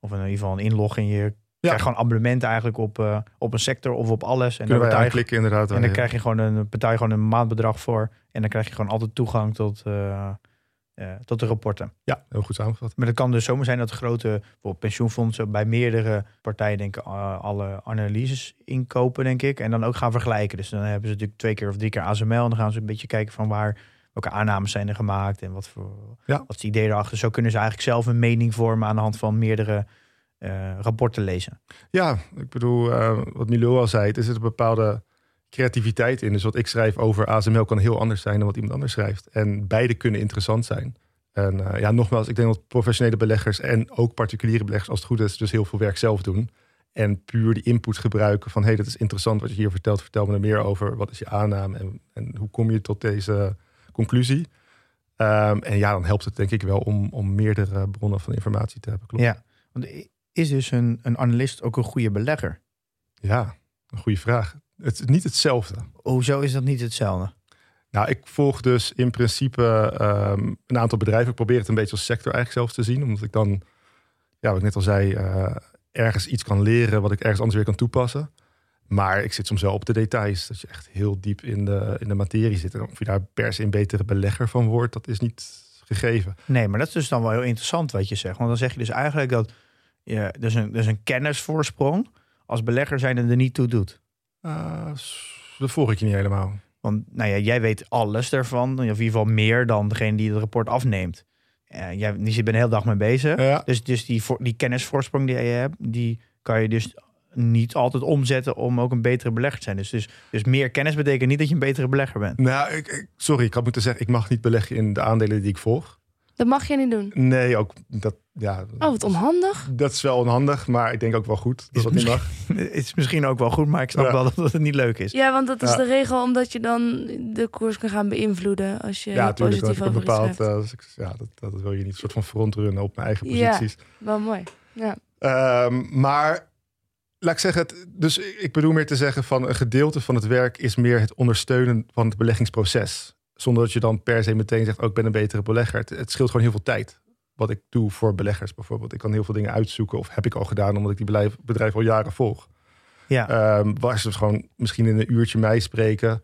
of in ieder geval een inlog. En je krijgt gewoon abonnementen eigenlijk op, eh, op een sector of op alles. En Kunnen betaal je- aanklikken inderdaad. En dan ja. krijg je gewoon een, je gewoon een maandbedrag voor. En dan krijg je gewoon altijd toegang tot, tot de rapporten. Ja, heel goed samengevat. Maar het kan dus zomaar zijn dat grote bijvoorbeeld pensioenfondsen bij meerdere partijen denk ik uh, alle analyses inkopen, denk ik. En dan ook gaan vergelijken. Dus dan hebben ze natuurlijk twee keer of drie keer ASML. En dan gaan ze een beetje kijken van waar, welke aannames zijn er gemaakt en wat voor Ja. wat is het idee erachter. Zo kunnen ze eigenlijk zelf een mening vormen aan de hand van meerdere eh, rapporten lezen. Ja, ik bedoel, eh, wat Milo al zei, er zit een bepaalde creativiteit in. Dus wat ik schrijf over ASML kan heel anders zijn dan wat iemand anders schrijft. En beide kunnen interessant zijn. En eh, ja, nogmaals, ik denk dat professionele beleggers en ook particuliere beleggers, als het goed is, dus heel veel werk zelf doen. En puur die input gebruiken van, hé, hey, dat is interessant wat je hier vertelt. Vertel me er meer over. Wat is je aanname en, en hoe kom je tot deze conclusie? Ehm, en ja, dan helpt het denk ik wel om, om meerdere bronnen van informatie te hebben. Klopt. Ja, want is dus een, een analist ook een goede belegger? Ja, een goede vraag. Het is niet hetzelfde. Hoezo is dat niet hetzelfde? Nou, ik volg dus in principe ehm, een aantal bedrijven. Ik probeer het een beetje als sector eigenlijk zelf te zien. Omdat ik dan, ja, wat ik net al zei, eh, ergens iets kan leren wat ik ergens anders weer kan toepassen. Maar ik zit soms wel op de details. Dat je echt heel diep in de, in de materie zit. En of je daar per se een betere belegger van wordt, dat is niet gegeven. Nee, maar dat is dus dan wel heel interessant wat je zegt. Want dan zeg je dus eigenlijk dat je dus een, dus een kennisvoorsprong als belegger zijn er niet toe doet. Eh, dat volg ik je niet helemaal. Want nou ja, jij weet alles ervan. Of in ieder geval meer dan degene die het rapport afneemt. Eh, jij die zit er een hele dag mee bezig. Ja, Dus, dus die, die kennisvoorsprong die je hebt, die kan je dus niet altijd omzetten om ook een betere belegger te zijn. Dus, dus, dus meer kennis betekent niet dat je een betere belegger bent. nou, ik, ik- sorry, ik had moeten zeggen, ik mag niet beleggen in de aandelen die ik volg. Dat mag je niet doen. Nee, ook dat, ja, Oh, wat onhandig. dat is wel onhandig, maar ik denk ook wel goed Is dat dat niet mag. Het is misschien ook wel goed, maar ik snap Ja. wel dat het niet leuk is. Ja, want dat is Ja. de regel omdat je dan de koers kan gaan beïnvloeden als je Ja, natuurlijk. Dat positief over bepaald. eh, ja, dat, dat wil je niet een soort van frontrunnen op mijn eigen Ja. posities. Wel mooi. Ja. Ehm, maar laat ik zeggen, het, dus ik bedoel meer te zeggen van een gedeelte van het werk is meer het ondersteunen van het beleggingsproces. Zonder dat je dan per se meteen zegt, oh, ik ben een betere belegger. Het, het scheelt gewoon heel veel tijd. Wat ik doe voor beleggers bijvoorbeeld. Ik kan heel veel dingen uitzoeken, of heb ik al gedaan, omdat ik die bedrijf, bedrijf al jaren volg. Ja. Ehm waar ze dus gewoon misschien in een uurtje mij spreken,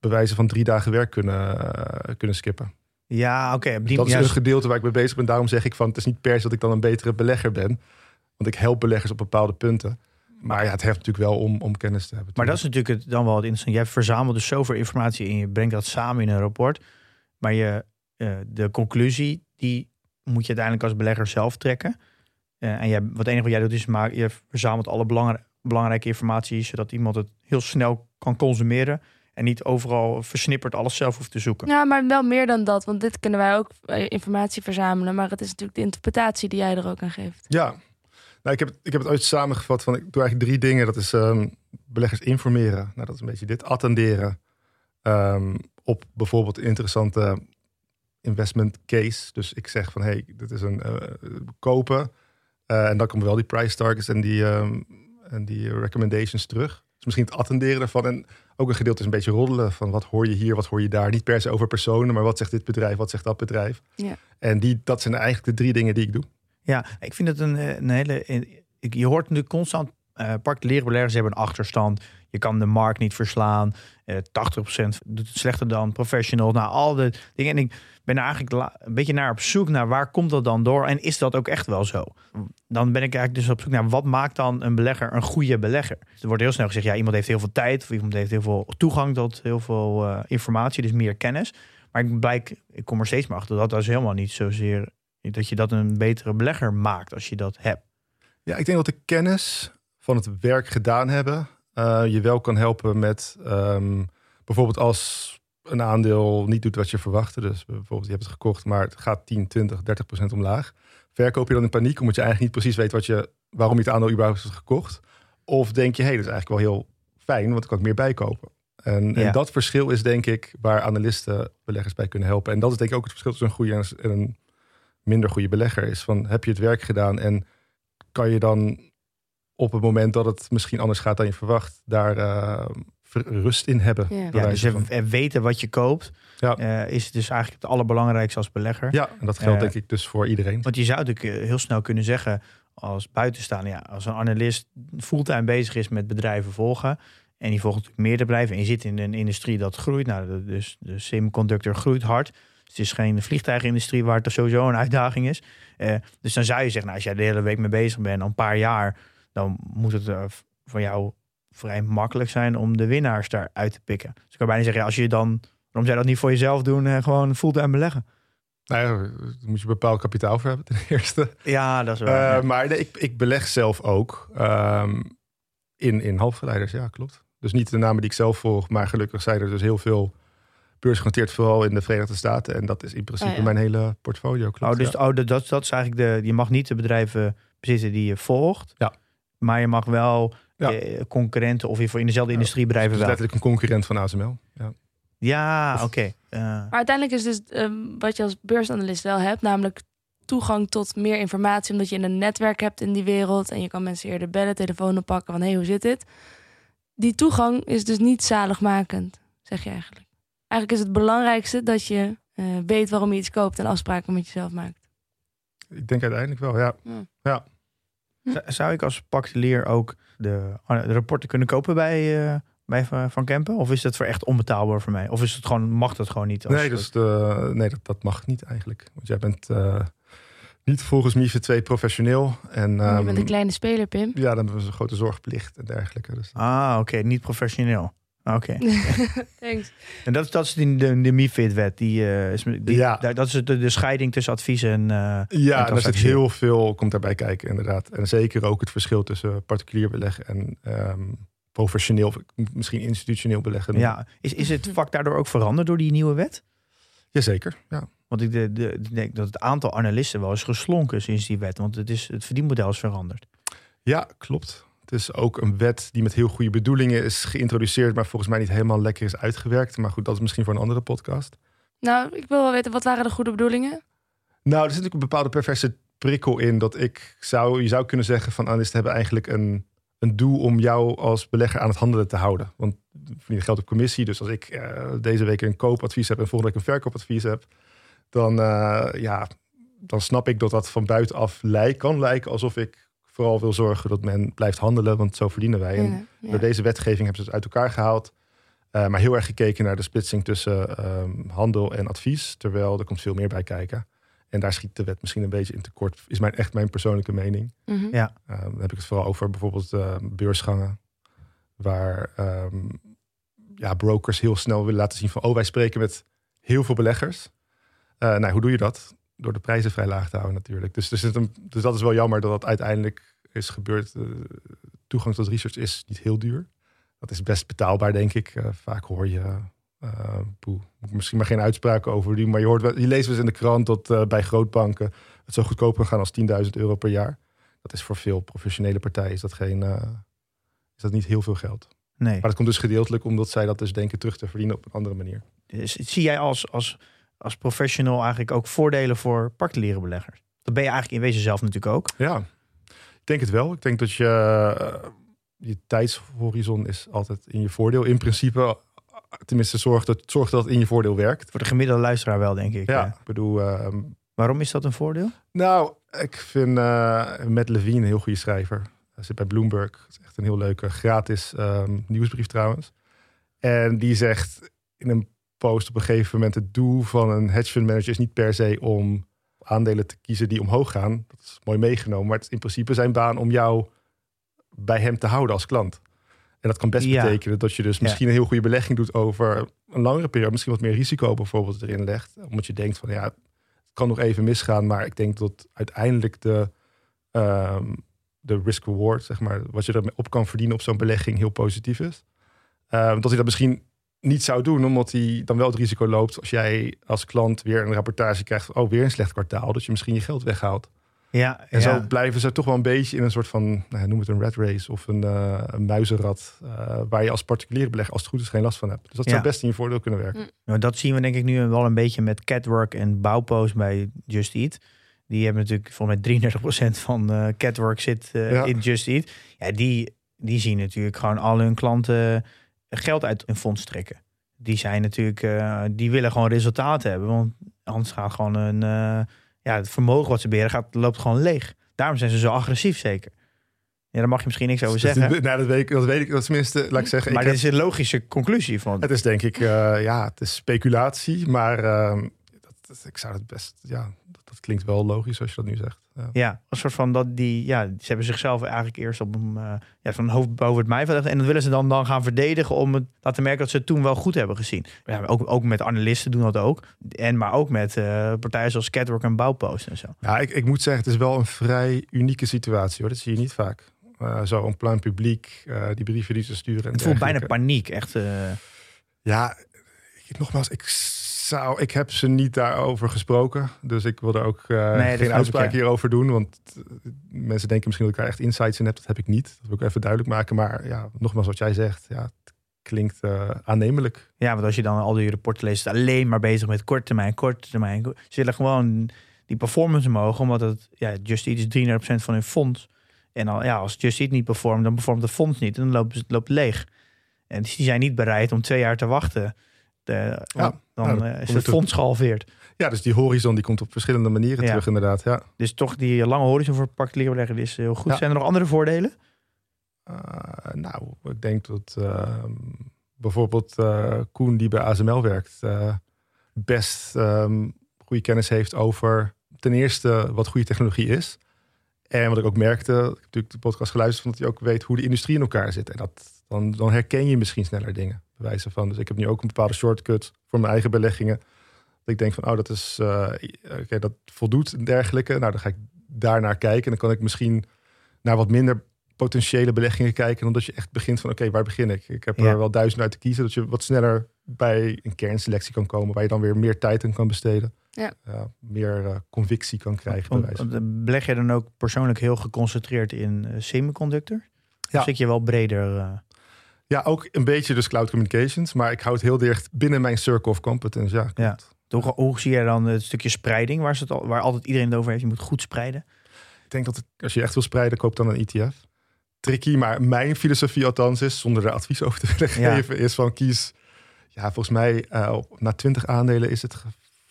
bewijzen van drie dagen werk kunnen, eh, kunnen skippen. Ja, oké. dat is ja, een gedeelte waar ik mee bezig ben. Daarom zeg ik van, het is niet per se dat ik dan een betere belegger ben. Want ik help beleggers op bepaalde punten. Maar ja, het heeft natuurlijk wel om, om kennis te hebben. Maar dat is natuurlijk het dan wel het interessant. Jij verzamelt dus zoveel informatie en je brengt dat samen in een rapport. Maar je, eh, de conclusie, die moet je uiteindelijk als belegger zelf trekken. Eh, en jij, wat het enige wat jij doet is, maar je verzamelt alle belangrij- belangrijke informatie, zodat iemand het heel snel kan consumeren. En niet overal versnipperd alles zelf hoeft te zoeken. ja, maar wel meer dan dat. Want dit kunnen wij ook eh, informatie verzamelen. Maar het is natuurlijk de interpretatie die jij er ook aan geeft. Ja, nou, ik, heb, het- ik heb het ooit samengevat van, ik doe eigenlijk drie dingen. Dat is ehm, beleggers informeren. Nou, dat is een beetje dit. Attenderen ehm, op bijvoorbeeld een interessante investment case. Dus ik zeg van, hey, dit is een eh, kopen. Eh, en dan komen wel die price targets en die, ehm, en die recommendations terug. Dus misschien het attenderen daarvan. En ook een gedeelte is een beetje roddelen van wat hoor je hier, wat hoor je daar. Niet per se over personen, maar wat zegt dit bedrijf, wat zegt dat bedrijf. Ja. En die, dat zijn eigenlijk de drie dingen die ik doe. Ja, ik vind het een, eh, een hele. ik- Je hoort natuurlijk constant. eh particuliere beleggers hebben een achterstand. Je kan de markt niet verslaan. Eh 80% doet het slechter dan professional. Nou, al de dingen. En ik ben eigenlijk een beetje naar op zoek naar waar komt dat dan door? En is dat ook echt wel zo? Dan ben ik eigenlijk dus op zoek naar wat maakt dan een belegger een goede belegger? Er wordt heel snel gezegd, ja, iemand heeft heel veel tijd of iemand heeft heel veel toegang tot heel veel eh, informatie, dus meer kennis. Maar ik blijk, ik kom er steeds meer achter dat dat is helemaal niet zozeer dat je dat een betere belegger maakt als je dat hebt. Ja, ik denk dat de kennis van het werk gedaan hebben, eh, je wel kan helpen met ehm, bijvoorbeeld als een aandeel niet doet wat je verwachtte. Dus bijvoorbeeld je hebt het gekocht, maar het gaat 10, 20, 30 procent omlaag. Verkoop je dan in paniek omdat je eigenlijk niet precies weet wat je, waarom je het aandeel überhaupt hebt gekocht? Of denk je, hé, hey, dat is eigenlijk wel heel fijn, want ik kan ik meer bijkopen. En, Ja. en dat verschil is denk ik waar analisten beleggers bij kunnen helpen. En dat is denk ik ook het verschil tussen een goede en een minder goede belegger. Is van, heb je het werk gedaan en kan je dan op het moment dat het misschien anders gaat dan je verwacht, daar eh, rust in hebben. Ja. Ja, dus weten wat je koopt Ja. eh, is dus eigenlijk het allerbelangrijkste als belegger. Ja, en dat geldt Eh, denk ik dus voor iedereen. Want je zou natuurlijk heel snel kunnen zeggen als buitenstaander, ja, als een analist fulltime bezig is met bedrijven volgen en die volgt natuurlijk meerdere bedrijven en je zit in een industrie dat groeit, nou, dus de semiconductor groeit hard. Het is geen vliegtuigindustrie waar het sowieso een uitdaging is. Eh, dus dan zou je zeggen, nou, als jij de hele week mee bezig bent, een paar jaar, dan moet het eh, v- voor jou vrij makkelijk zijn om de winnaars daaruit te pikken. Dus ik kan bijna zeggen, ja, als je dan, waarom zou je dat niet voor jezelf doen en gewoon fulltime beleggen? Nou ja, daar moet je bepaald kapitaal voor hebben ten eerste. Ja, dat is waar. Eh, ja. Maar nee, ik, ik beleg zelf ook ehm, in, in halfgeleiders. Ja, klopt. Dus niet de namen die ik zelf volg, maar gelukkig zijn er dus heel veel beursgenoteerd, vooral in de Verenigde Staten. En dat is in principe Ah, ja. mijn hele portfolio. Klopt, Oh, dus ja. oh, dat, dat, dat is eigenlijk de. Je mag niet de bedrijven bezitten die je volgt. Ja. Maar je mag wel Ja. eh, concurrenten of je voor in dezelfde Ja, industrie bedrijven Dus wel. letterlijk een concurrent van ASML. Ja. Ja, oké. Eh, Maar uiteindelijk is dus ehm, wat je als beursanalist wel hebt, namelijk toegang tot meer informatie, omdat je een netwerk hebt in die wereld en je kan mensen eerder bellen, telefoon oppakken van hé, hey, hoe zit dit? Die toegang is dus niet zaligmakend, zeg je eigenlijk. Eigenlijk is het belangrijkste dat je eh, weet waarom je iets koopt en afspraken met jezelf maakt. Ik denk uiteindelijk wel, ja. z- zou ik als particulier ook de, de rapporten kunnen kopen bij, eh, bij Van Kempen? Of is dat voor echt onbetaalbaar voor mij? Of is het gewoon, mag dat gewoon niet? als- Nee, dus de, nee dat, dat mag niet eigenlijk. Want jij bent eh, niet volgens MIFID 2 professioneel. En, je bent ehm, een kleine speler, Pim. Ja, dan hebben we een grote zorgplicht en dergelijke. Dus Ah, oké. Niet professioneel. Oké. Thanks. En dat, dat is die, de, de MIFID-wet. Die, eh, is, die, Ja. daar- Dat is de, de scheiding tussen advies en... eh, Ja, En en daar zit heel veel komt daarbij kijken, inderdaad. En zeker ook het verschil tussen particulier beleggen en ehm, professioneel, misschien institutioneel beleggen. Ja, is, is het vak daardoor ook veranderd door die nieuwe wet? Jazeker, ja. Want ik, de, de, ik denk dat het aantal analisten wel is geslonken sinds die wet. Want het, is, het verdienmodel is veranderd. Ja, klopt. Het is ook een wet die met heel goede bedoelingen is geïntroduceerd, maar volgens mij niet helemaal lekker is uitgewerkt. Maar goed, dat is misschien voor een andere podcast. Nou, ik wil wel weten, wat waren de goede bedoelingen? Nou, er zit natuurlijk een bepaalde perverse prikkel in dat ik zou, je zou kunnen zeggen van analisten hebben eigenlijk een, een doel om jou als belegger aan het handelen te houden. Want verdienen geld op commissie. Dus als ik eh, deze week een koopadvies heb en volgende week een verkoopadvies heb, dan, eh, ja, dan snap ik dat dat van buitenaf lijkt, kan lijken alsof ik vooral wil zorgen dat men blijft handelen, want zo verdienen wij. En door deze wetgeving hebben ze het uit elkaar gehaald. Eh, maar heel erg gekeken naar de splitsing tussen ehm, handel en advies. Terwijl er komt veel meer bij kijken. En daar schiet de wet misschien een beetje in tekort. Is mijn, echt mijn persoonlijke mening. Mhm. Ja. Eh, dan heb ik het vooral over bijvoorbeeld eh, beursgangen. Waar ehm, ja, brokers heel snel willen laten zien van... oh, wij spreken met heel veel beleggers. Eh, nou, hoe doe je dat? Door de prijzen vrij laag te houden natuurlijk. Dus, zit een, dus dat is wel jammer dat dat uiteindelijk is gebeurd. Eh, toegang tot research is niet heel duur. Dat is best betaalbaar, denk ik. Eh, vaak hoor je... eh, poeh, misschien maar geen uitspraken over doen. Maar je, hoort, wel- je leest wel eens in de krant dat bij grootbanken... het zo goedkoop kan gaan als 10.000 euro per jaar. Dat is voor veel professionele partijen is dat, geen, is dat niet heel veel geld. Nee. Maar dat komt dus gedeeltelijk omdat zij dat dus denken terug te verdienen op een andere manier. Dus zie jij als, als, als professional eigenlijk ook voordelen voor particuliere beleggers? Dat ben je eigenlijk in wezen zelf natuurlijk ook. Ja, ik denk het wel. Ik denk dat je, eh, je tijdshorizon is altijd in je voordeel. In principe, tenminste, zorg dat, zorg dat het in je voordeel werkt. Voor de gemiddelde luisteraar wel, denk ik. Ja, Eh, ik bedoel, ehm, waarom is dat een voordeel? nou, ik vind eh Matt Levine een heel goede schrijver. Hij zit bij Bloomberg. Het is echt een heel leuke gratis ehm, nieuwsbrief trouwens. En die zegt in een post op een gegeven moment... het doel van een hedge fund manager is niet per se om aandelen te kiezen die omhoog gaan. Dat is mooi meegenomen. Maar het is in principe zijn baan om jou bij hem te houden als klant. En dat kan best Ja. betekenen dat je dus Ja. misschien een heel goede belegging doet over een langere periode. Misschien wat meer risico bijvoorbeeld erin legt. Omdat je denkt van ja, het kan nog even misgaan. Maar ik denk dat uiteindelijk de, ehm, de risk-reward, zeg maar, wat je erop op kan verdienen op zo'n belegging, heel positief is. Uh, dat hij dat misschien niet zou doen, omdat hij dan wel het risico loopt als jij als klant weer een rapportage krijgt, oh weer een slecht kwartaal, dat je misschien je geld weghaalt. Ja, En ja. zo blijven ze toch wel een beetje in een soort van, nou, noem het een rat race of een, uh, een muizenrad, uh, waar je als particuliere belegger als het goed is geen last van hebt. Dus dat Ja. zou best in je voordeel kunnen werken. Nou, dat zien we denk ik nu wel een beetje met Catwork en Bouwpost bij Just Eat. Die hebben natuurlijk volgens mij 33% van eh, Catwork zit eh, Ja. in Just Eat. Ja, die, die zien natuurlijk gewoon al hun klanten geld uit hun fonds trekken. Die zijn natuurlijk, eh, die willen gewoon resultaten hebben. Want anders gaat gewoon een, eh, ja, het vermogen wat ze beheren gaat, loopt gewoon leeg. Daarom zijn ze zo agressief zeker. Ja, daar mag je misschien niks over zeggen. dat, nou, dat, weet ik, dat weet ik, dat tenminste, laat ik zeggen. maar ik dit heb- is een logische conclusie van. Het is denk ik, eh, ja, het is speculatie, maar ehm, dat, ik zou het best, ja, dat, dat klinkt wel logisch als je dat nu zegt. Ja. Ja, een soort van dat die, ja, ze hebben zichzelf eigenlijk eerst op een, eh, ja, van hoofd boven het maaiveld. En dat willen ze dan, dan gaan verdedigen om het laten merken dat ze het toen wel goed hebben gezien. Ja, ook, ook met analisten doen dat ook. En maar ook met eh, partijen zoals Catwork en Bouwpost en zo. Ja, ik, ik moet zeggen, het is wel een vrij unieke situatie hoor. Dat zie je niet vaak. Eh, zo een plein publiek, die brieven die ze sturen. en Het voelt bijna paniek, echt. Ja, nogmaals, ik zou, ik heb ze niet daarover gesproken. Dus ik wil er ook eh, geen ik, uitspraak ja. hierover doen. Want eh, mensen denken misschien dat ik daar echt insights in heb. Dat heb ik niet. Dat wil ik even duidelijk maken. Maar ja, nogmaals, wat jij zegt, ja, het klinkt eh, aannemelijk. ja, want als je dan al die rapporten leest, alleen maar bezig met korte termijn, korte termijn. Ze willen gewoon die performance omhoog, omdat het, ja, Just Eat is 33% van hun fonds. En al, ja, als Just Eat niet performt, dan performt het fonds niet. En dan loopt het loopt leeg. En die zijn niet bereid om twee jaar te wachten. De, want dan nou, eh, is het fonds gehalveerd. Ja, dus die horizon die komt op verschillende manieren Ja. terug inderdaad. Ja. Dus toch die lange horizon voor particuliere belegger is heel goed. Ja. Zijn er nog andere voordelen? Eh, nou, ik denk dat ehm, bijvoorbeeld eh, Koen, die bij ASML werkt, eh, best ehm, goede kennis heeft over ten eerste wat goede technologie is. En wat ik ook merkte, ik heb natuurlijk de podcast geluisterd, van dat hij ook weet hoe de industrie in elkaar zit. En dat, dan, dan herken je misschien sneller dingen, wijze van. Dus ik heb nu ook een bepaalde shortcut voor mijn eigen beleggingen. Dat ik denk van, oh, dat is, eh, oké, dat voldoet en dergelijke. Nou, dan ga ik daarnaar kijken. En dan kan ik misschien naar wat minder potentiële beleggingen kijken. Dan dat je echt begint van, oké, waar begin ik? Ik heb Ja. er wel duizend uit te kiezen. Dat je wat sneller bij een kernselectie kan komen. Waar je dan weer meer tijd in kan besteden. Ja. meer eh, convictie kan krijgen. eh, beleg je dan ook persoonlijk heel geconcentreerd in eh, semiconductor? Ja. Of zit je wel breder? Ja, ook een beetje dus cloud communications. Maar ik hou het heel dicht binnen mijn circle of competence. Ja, Ja. klopt. Hoe, hoe zie jij dan het stukje spreiding, waar, het al, waar altijd iedereen het over heeft? Je moet goed spreiden. Ik denk dat het, als je echt wil spreiden, koop dan een ETF. Tricky, maar mijn filosofie althans is, zonder er advies over te willen Ja. geven, is van kies. Ja, volgens mij eh, na 20 aandelen is het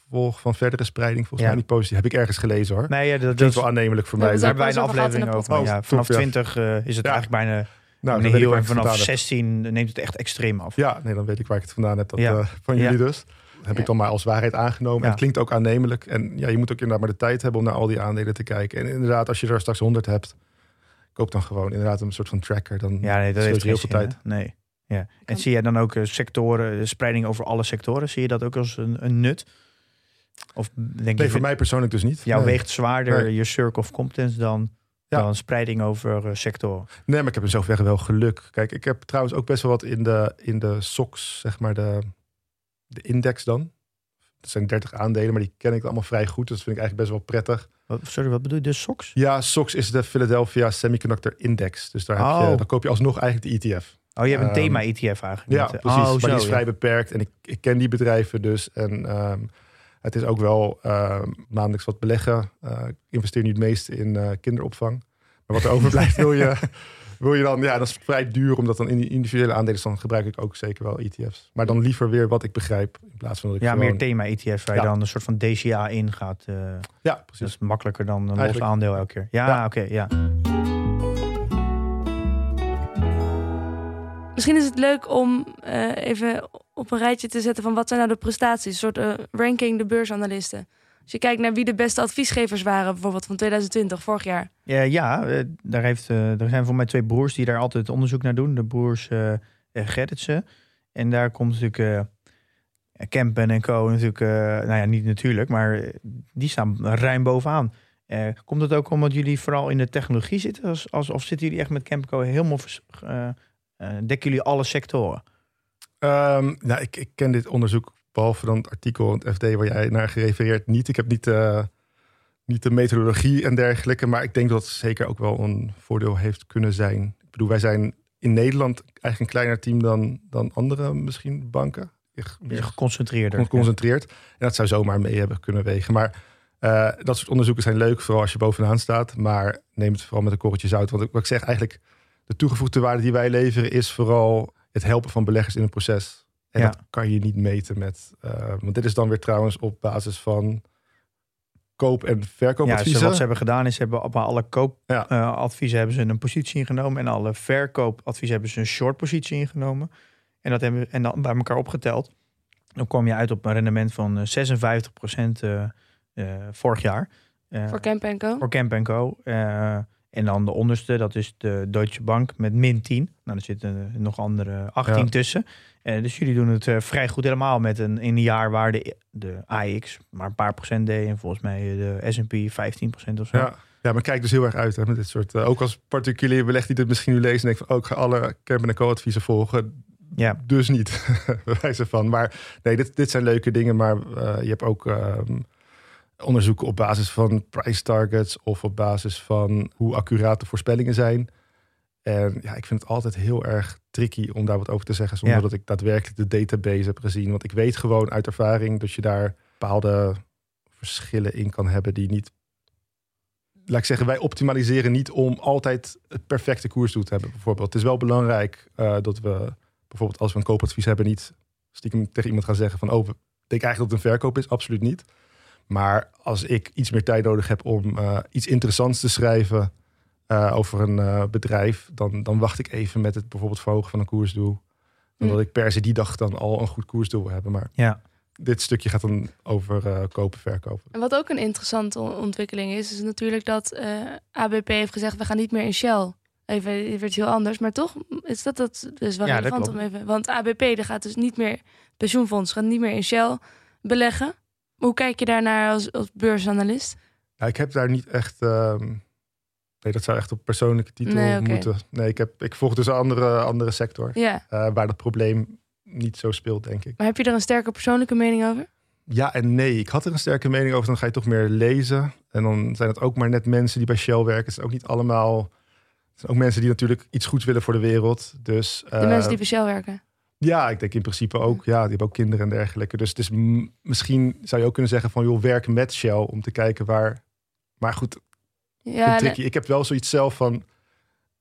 gevolg van verdere spreiding volgens Ja. mij niet positief. Heb ik ergens gelezen hoor. Nee, ja, dat, is wel aannemelijk voor Ja, mij. we daar zijn- hebben wij een over aflevering over. ja, vanaf Oh, tof, ja. 20 eh, is het Ja. eigenlijk bijna nou, dan heel vanaf vandaan heb. 16 neemt het echt extreem af. Ja, nee, dan weet ik waar ik het vandaan heb. Dat, Ja. eh, van Ja. jullie dus. heb Ja. ik dan maar als waarheid aangenomen. En het klinkt ook aannemelijk. En ja, je moet ook inderdaad maar de tijd hebben om naar al die aandelen te kijken. En inderdaad, als je er straks 100 hebt, koop dan gewoon inderdaad een soort van tracker. Dan Ja, nee, dat heeft heel veel tijd. hè? Nee. Ja. En zie jij dan ook eh, sectoren, de spreiding over alle sectoren? Zie je dat ook als een, een nut? Of denk Nee, je, voor mij persoonlijk dus niet. jou nee. weegt zwaarder Nee. je circle of competence dan, Ja. dan spreiding over eh, sectoren? Nee, maar ik heb in zoverre wel geluk. Kijk, ik heb trouwens ook best wel wat in de, in de SOX, zeg maar de, de index dan. Dat zijn 30 aandelen, maar die ken ik allemaal vrij goed. Dus dat vind ik eigenlijk best wel prettig. Wat, sorry, wat bedoel je? De SOX? Ja, SOX is de Philadelphia Semiconductor Index. Dus daar heb Oh. je, dan koop je alsnog eigenlijk de ETF. Oh, je hebt een Ehm, thema-ETF eigenlijk. Ja, precies. Oh, maar zo, die is ja. vrij beperkt. En ik, ik ken die bedrijven dus. En ehm, het is ook wel ehm, maandelijks wat beleggen. Eh, ik investeer nu het meeste in eh, kinderopvang. Maar wat er overblijft wil je, wil je dan... Ja, dat is vrij duur. Omdat dan in die individuele aandelen... dan gebruik ik ook zeker wel ETF's. Maar dan liever weer wat ik begrijp. In plaats van dat ik Ja, gewoon... meer thema-ETF's waar je Ja. dan een soort van DCA in gaat. eh, Ja, dat precies. is makkelijker dan een los aandeel elke keer. Ja, Ja. oké, ja. Misschien is het leuk om eh, even op een rijtje te zetten van wat zijn nou de prestaties. Een soort eh, ranking de beursanalisten. Als je kijkt naar wie de beste adviesgevers waren, bijvoorbeeld van 2020, vorig jaar. Ja, ja eh, daar heeft, eh, er zijn voor mij twee broers die daar altijd onderzoek naar doen. De broers eh, Gerritsen. En daar komt natuurlijk eh Kempen en Co. natuurlijk, nou ja, niet natuurlijk, maar die staan ruim bovenaan. Komt het ook omdat jullie vooral in de technologie zitten? Als, als, of zitten jullie echt met helemaal... vers- eh, eh, dekken jullie alle sectoren? Ehm, nou, ik, ik ken dit onderzoek, behalve dan het artikel in het FD waar jij naar gerefereerd, niet. Ik heb niet, eh, niet de methodologie en dergelijke, maar ik denk dat het zeker ook wel een voordeel heeft kunnen zijn. Ik bedoel, wij zijn in Nederland eigenlijk een kleiner team dan, dan andere misschien banken. Meer geconcentreerder. geconcentreerd. En dat zou zomaar mee hebben kunnen wegen. Maar eh, dat soort onderzoeken zijn leuk, vooral als je bovenaan staat. Maar neem het vooral met een korreltje zout. Want ik- wat ik zeg, eigenlijk de toegevoegde waarde die wij leveren... is vooral het helpen van beleggers in een proces. En Ja. dat kan je niet meten met... eh, want dit is dan weer trouwens op basis van koop- en Ja, ze, verkoopadviezen. wat ze hebben gedaan is, ze hebben op alle Ja. koopadviezen hebben ze een positie ingenomen. En alle verkoopadviezen hebben ze een short positie ingenomen. En dat hebben en dan bij elkaar opgeteld. Dan kom je uit op een rendement van eh, 56% vorig jaar. Eh, Voor Camp Co. voor Camp Co. Eh, en dan de onderste, dat is de Deutsche Bank met min 10. Nou, er zitten eh, nog andere 18 Ja. tussen. Eh, dus jullie doen het eh, vrij goed helemaal met een, in een jaar waar de, de AX maar een paar procent deed. En volgens mij de S&P 15 procent of zo. Ja. ja, maar kijk dus heel erg uit hè, met dit soort... eh, ook als particulier beleg die dit misschien nu lezen... en denkt van, oh, ik ga alle Camp Co-adviezen volgen. Ja. Dus niet, wijze van. Maar nee, dit, dit zijn leuke dingen. Maar eh, je hebt ook ehm, onderzoeken op basis van price targets... of op basis van hoe accuraat de voorspellingen zijn. En ja, ik vind het altijd heel erg tricky om daar wat over te zeggen... zonder Ja. dat ik daadwerkelijk de database heb gezien. Want ik weet gewoon uit ervaring dat je daar bepaalde verschillen in kan hebben... die niet... Laat ik zeggen, wij optimaliseren niet om altijd het perfecte koersdoel te hebben, bijvoorbeeld. Het is wel belangrijk eh, dat we bijvoorbeeld als we een koopadvies hebben, niet stiekem tegen iemand gaan zeggen van, oh, we denken eigenlijk dat het een verkoop is. Absoluut niet. Maar als ik iets meer tijd nodig heb om eh, iets interessants te schrijven eh, over een eh, bedrijf, dan, dan wacht ik even met het bijvoorbeeld verhogen van een koersdoel. Omdat Hm. ik per se die dag dan al een goed koersdoel wil hebben. Maar Ja. dit stukje gaat dan over kopen, verkopen. En wat ook een interessante on- ontwikkeling is, is natuurlijk dat ABP heeft gezegd: we gaan niet meer in Shell. Even, het werd heel anders, maar toch is dat, dat is wel Ja, relevant om even. Want ABP gaat dus niet meer, pensioenfonds gaat niet meer in Shell beleggen. Hoe kijk je daarnaar als, als beursanalist? Ja, ik heb daar niet echt. ehm, nee, dat zou echt op persoonlijke titel Nee, moeten. Nee, ik, heb, ik volg dus een andere, andere sector. Ja, eh, waar dat probleem niet zo speelt, denk ik. maar heb je er een sterke persoonlijke mening over? Ja en nee. Ik had er een sterke mening over. Dan ga je toch meer lezen. En dan zijn het ook maar net mensen die bij Shell werken. Het zijn ook niet allemaal. Het zijn ook mensen die natuurlijk iets goeds willen voor de wereld. Dus De eh, mensen die bij Shell werken. Ja, ik denk in principe ook. Ja, die hebben ook kinderen en dergelijke. Dus het is misschien zou je ook kunnen zeggen van joh, werk met Shell om te kijken waar. Maar goed, Ja. Ik heb wel zoiets zelf van.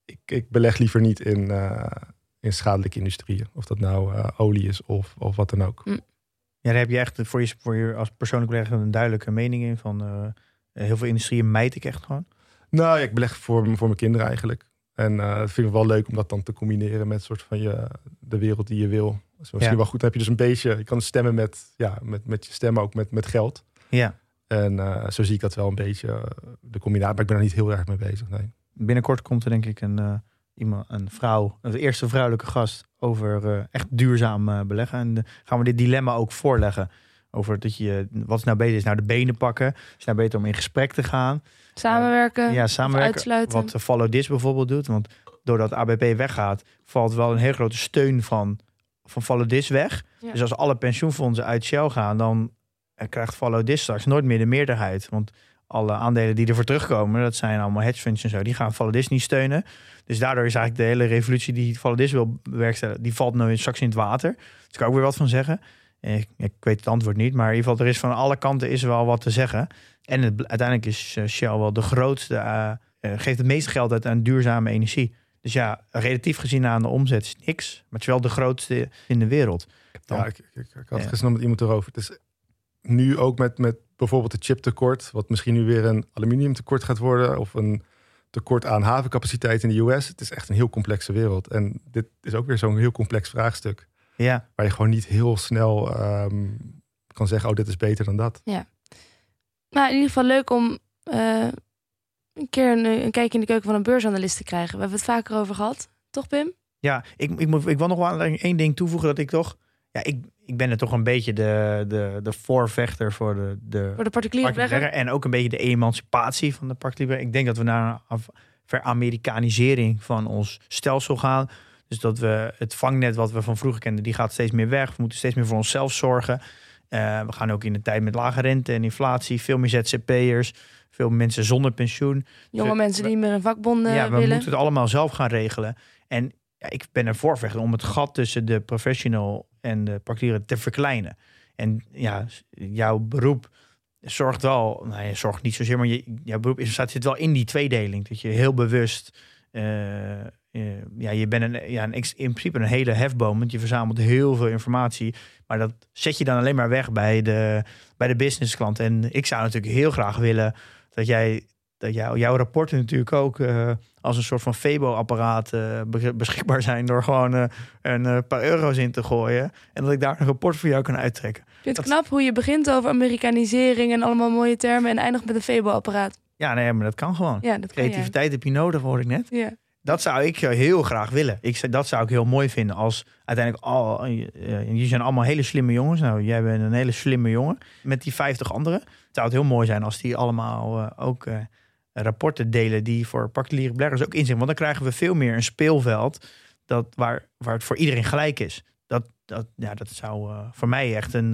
Ik, ik beleg liever niet in, eh, in schadelijke industrieën. Of dat nou eh, olie is of, of wat dan ook. Ja, daar heb je echt voor je, voor je als persoonlijk belegger een duidelijke mening in. Van eh, heel veel industrieën mijt ik echt gewoon. Nou, ja, ik beleg voor, voor mijn kinderen eigenlijk. En eh dat vind ik wel leuk om dat dan te combineren met soort van je, de wereld die je wil. Is misschien Ja. wel goed. Dan heb je dus een beetje, je kan stemmen met, ja, met, met je stem ook met, met geld. Ja. En eh, zo zie ik dat wel een beetje, eh, de combinatie. Maar ik ben er niet heel erg mee bezig, nee. Binnenkort komt er denk ik een, eh, iemand, een vrouw, de eerste vrouwelijke gast over echt duurzaam beleggen. En gaan we dit dilemma ook voorleggen. Over dat je, wat is nou beter is, nou de benen pakken. Is het nou beter om in gesprek te gaan. Samenwerken, ja, samenwerken. uitsluiten. Wat eh, Follow This bijvoorbeeld doet. Want doordat ABP weggaat, valt wel een hele grote steun van, van Follow This weg. Ja. Dus als alle pensioenfondsen uit Shell gaan, dan eh, krijgt Follow This straks nooit meer de meerderheid. Want alle aandelen die ervoor terugkomen, dat zijn allemaal hedge funds en zo, die gaan Follow This niet steunen. Dus daardoor is eigenlijk de hele revolutie die Follow This wil bewerkstelligen, die valt nu straks in het water. Daar kan ik ook weer wat van zeggen. Eh, Ik, ik weet het antwoord niet, maar in ieder geval, er is van alle kanten is wel wat te zeggen. En het, uiteindelijk is eh, Shell wel de grootste, eh, geeft het meeste geld uit aan duurzame energie. Dus ja, relatief gezien aan de omzet is niks, maar het is wel de grootste in de wereld. Dan- Ja, ik, ik, ik, ik had Ja. gisteren nog met iemand erover. Het is nu ook met, met bijvoorbeeld het chiptekort, wat misschien nu weer een aluminiumtekort gaat worden, of een tekort aan havencapaciteit in de US. Het is echt een heel complexe wereld. En dit is ook weer zo'n heel complex vraagstuk, Ja, waar je gewoon niet heel snel ehm, kan zeggen, oh, dit is beter dan dat. Nou, in ieder geval leuk om eh, een keer een, een kijkje in de keuken van een beursanalist te krijgen. We hebben het vaker over gehad. Toch, Pim? ja ik, ik, moet, ik wil nog wel één ding toevoegen dat ik toch... ja, ik, ik ben er toch een beetje de, de, de voorvechter voor de, de Voor de particuliere particuliere belegger. En ook een beetje de emancipatie van de particuliere. Ik denk dat we naar een veramerikanisering van ons stelsel gaan. Dus dat we het vangnet wat we van vroeger kenden, die gaat steeds meer weg. We moeten steeds meer voor onszelf zorgen. Eh, we gaan ook in een tijd met lage rente en inflatie. Veel meer ZZP'ers. Veel mensen zonder pensioen. Jonge we- mensen die meer in vakbonden ja, we willen. moeten het allemaal zelf gaan regelen. En ja, ik ben er voorvechter om het gat tussen de professional en de particulier te verkleinen. En ja, jouw beroep zorgt wel, nou je zorgt niet zozeer, maar je, jouw beroep is, staat, zit wel in die tweedeling. Dat je heel bewust, eh, eh, ja, je bent een, ja, een, in principe een hele hefboom, want je verzamelt heel veel informatie. Maar dat zet je dan alleen maar weg bij de, bij de businessklant. En ik zou natuurlijk heel graag willen dat jij dat jou, jouw rapporten natuurlijk ook eh, als een soort van Febo-apparaat eh, be- beschikbaar zijn door gewoon eh, een eh, paar euro's in te gooien. En dat ik daar een rapport voor jou kan uittrekken. Ik vind het dat- knap hoe je begint over Amerikanisering en allemaal mooie termen en eindigt met een Febo-apparaat. Ja, nee, maar dat kan gewoon. Ja, dat kan jij. Creativiteit heb je nodig, hoor ik net. Ja. Dat zou ik eh, heel graag willen. Ik, dat zou ik heel mooi vinden als uiteindelijk al. eh, jullie zijn allemaal hele slimme jongens. Nou, jij bent een hele slimme jongen. Met die 50 anderen. Het zou het heel mooi zijn als die allemaal ook rapporten delen die voor particuliere beleggers ook inzien. Want dan krijgen we veel meer een speelveld dat, waar, waar het voor iedereen gelijk is. Dat, dat, ja, dat zou voor mij echt een,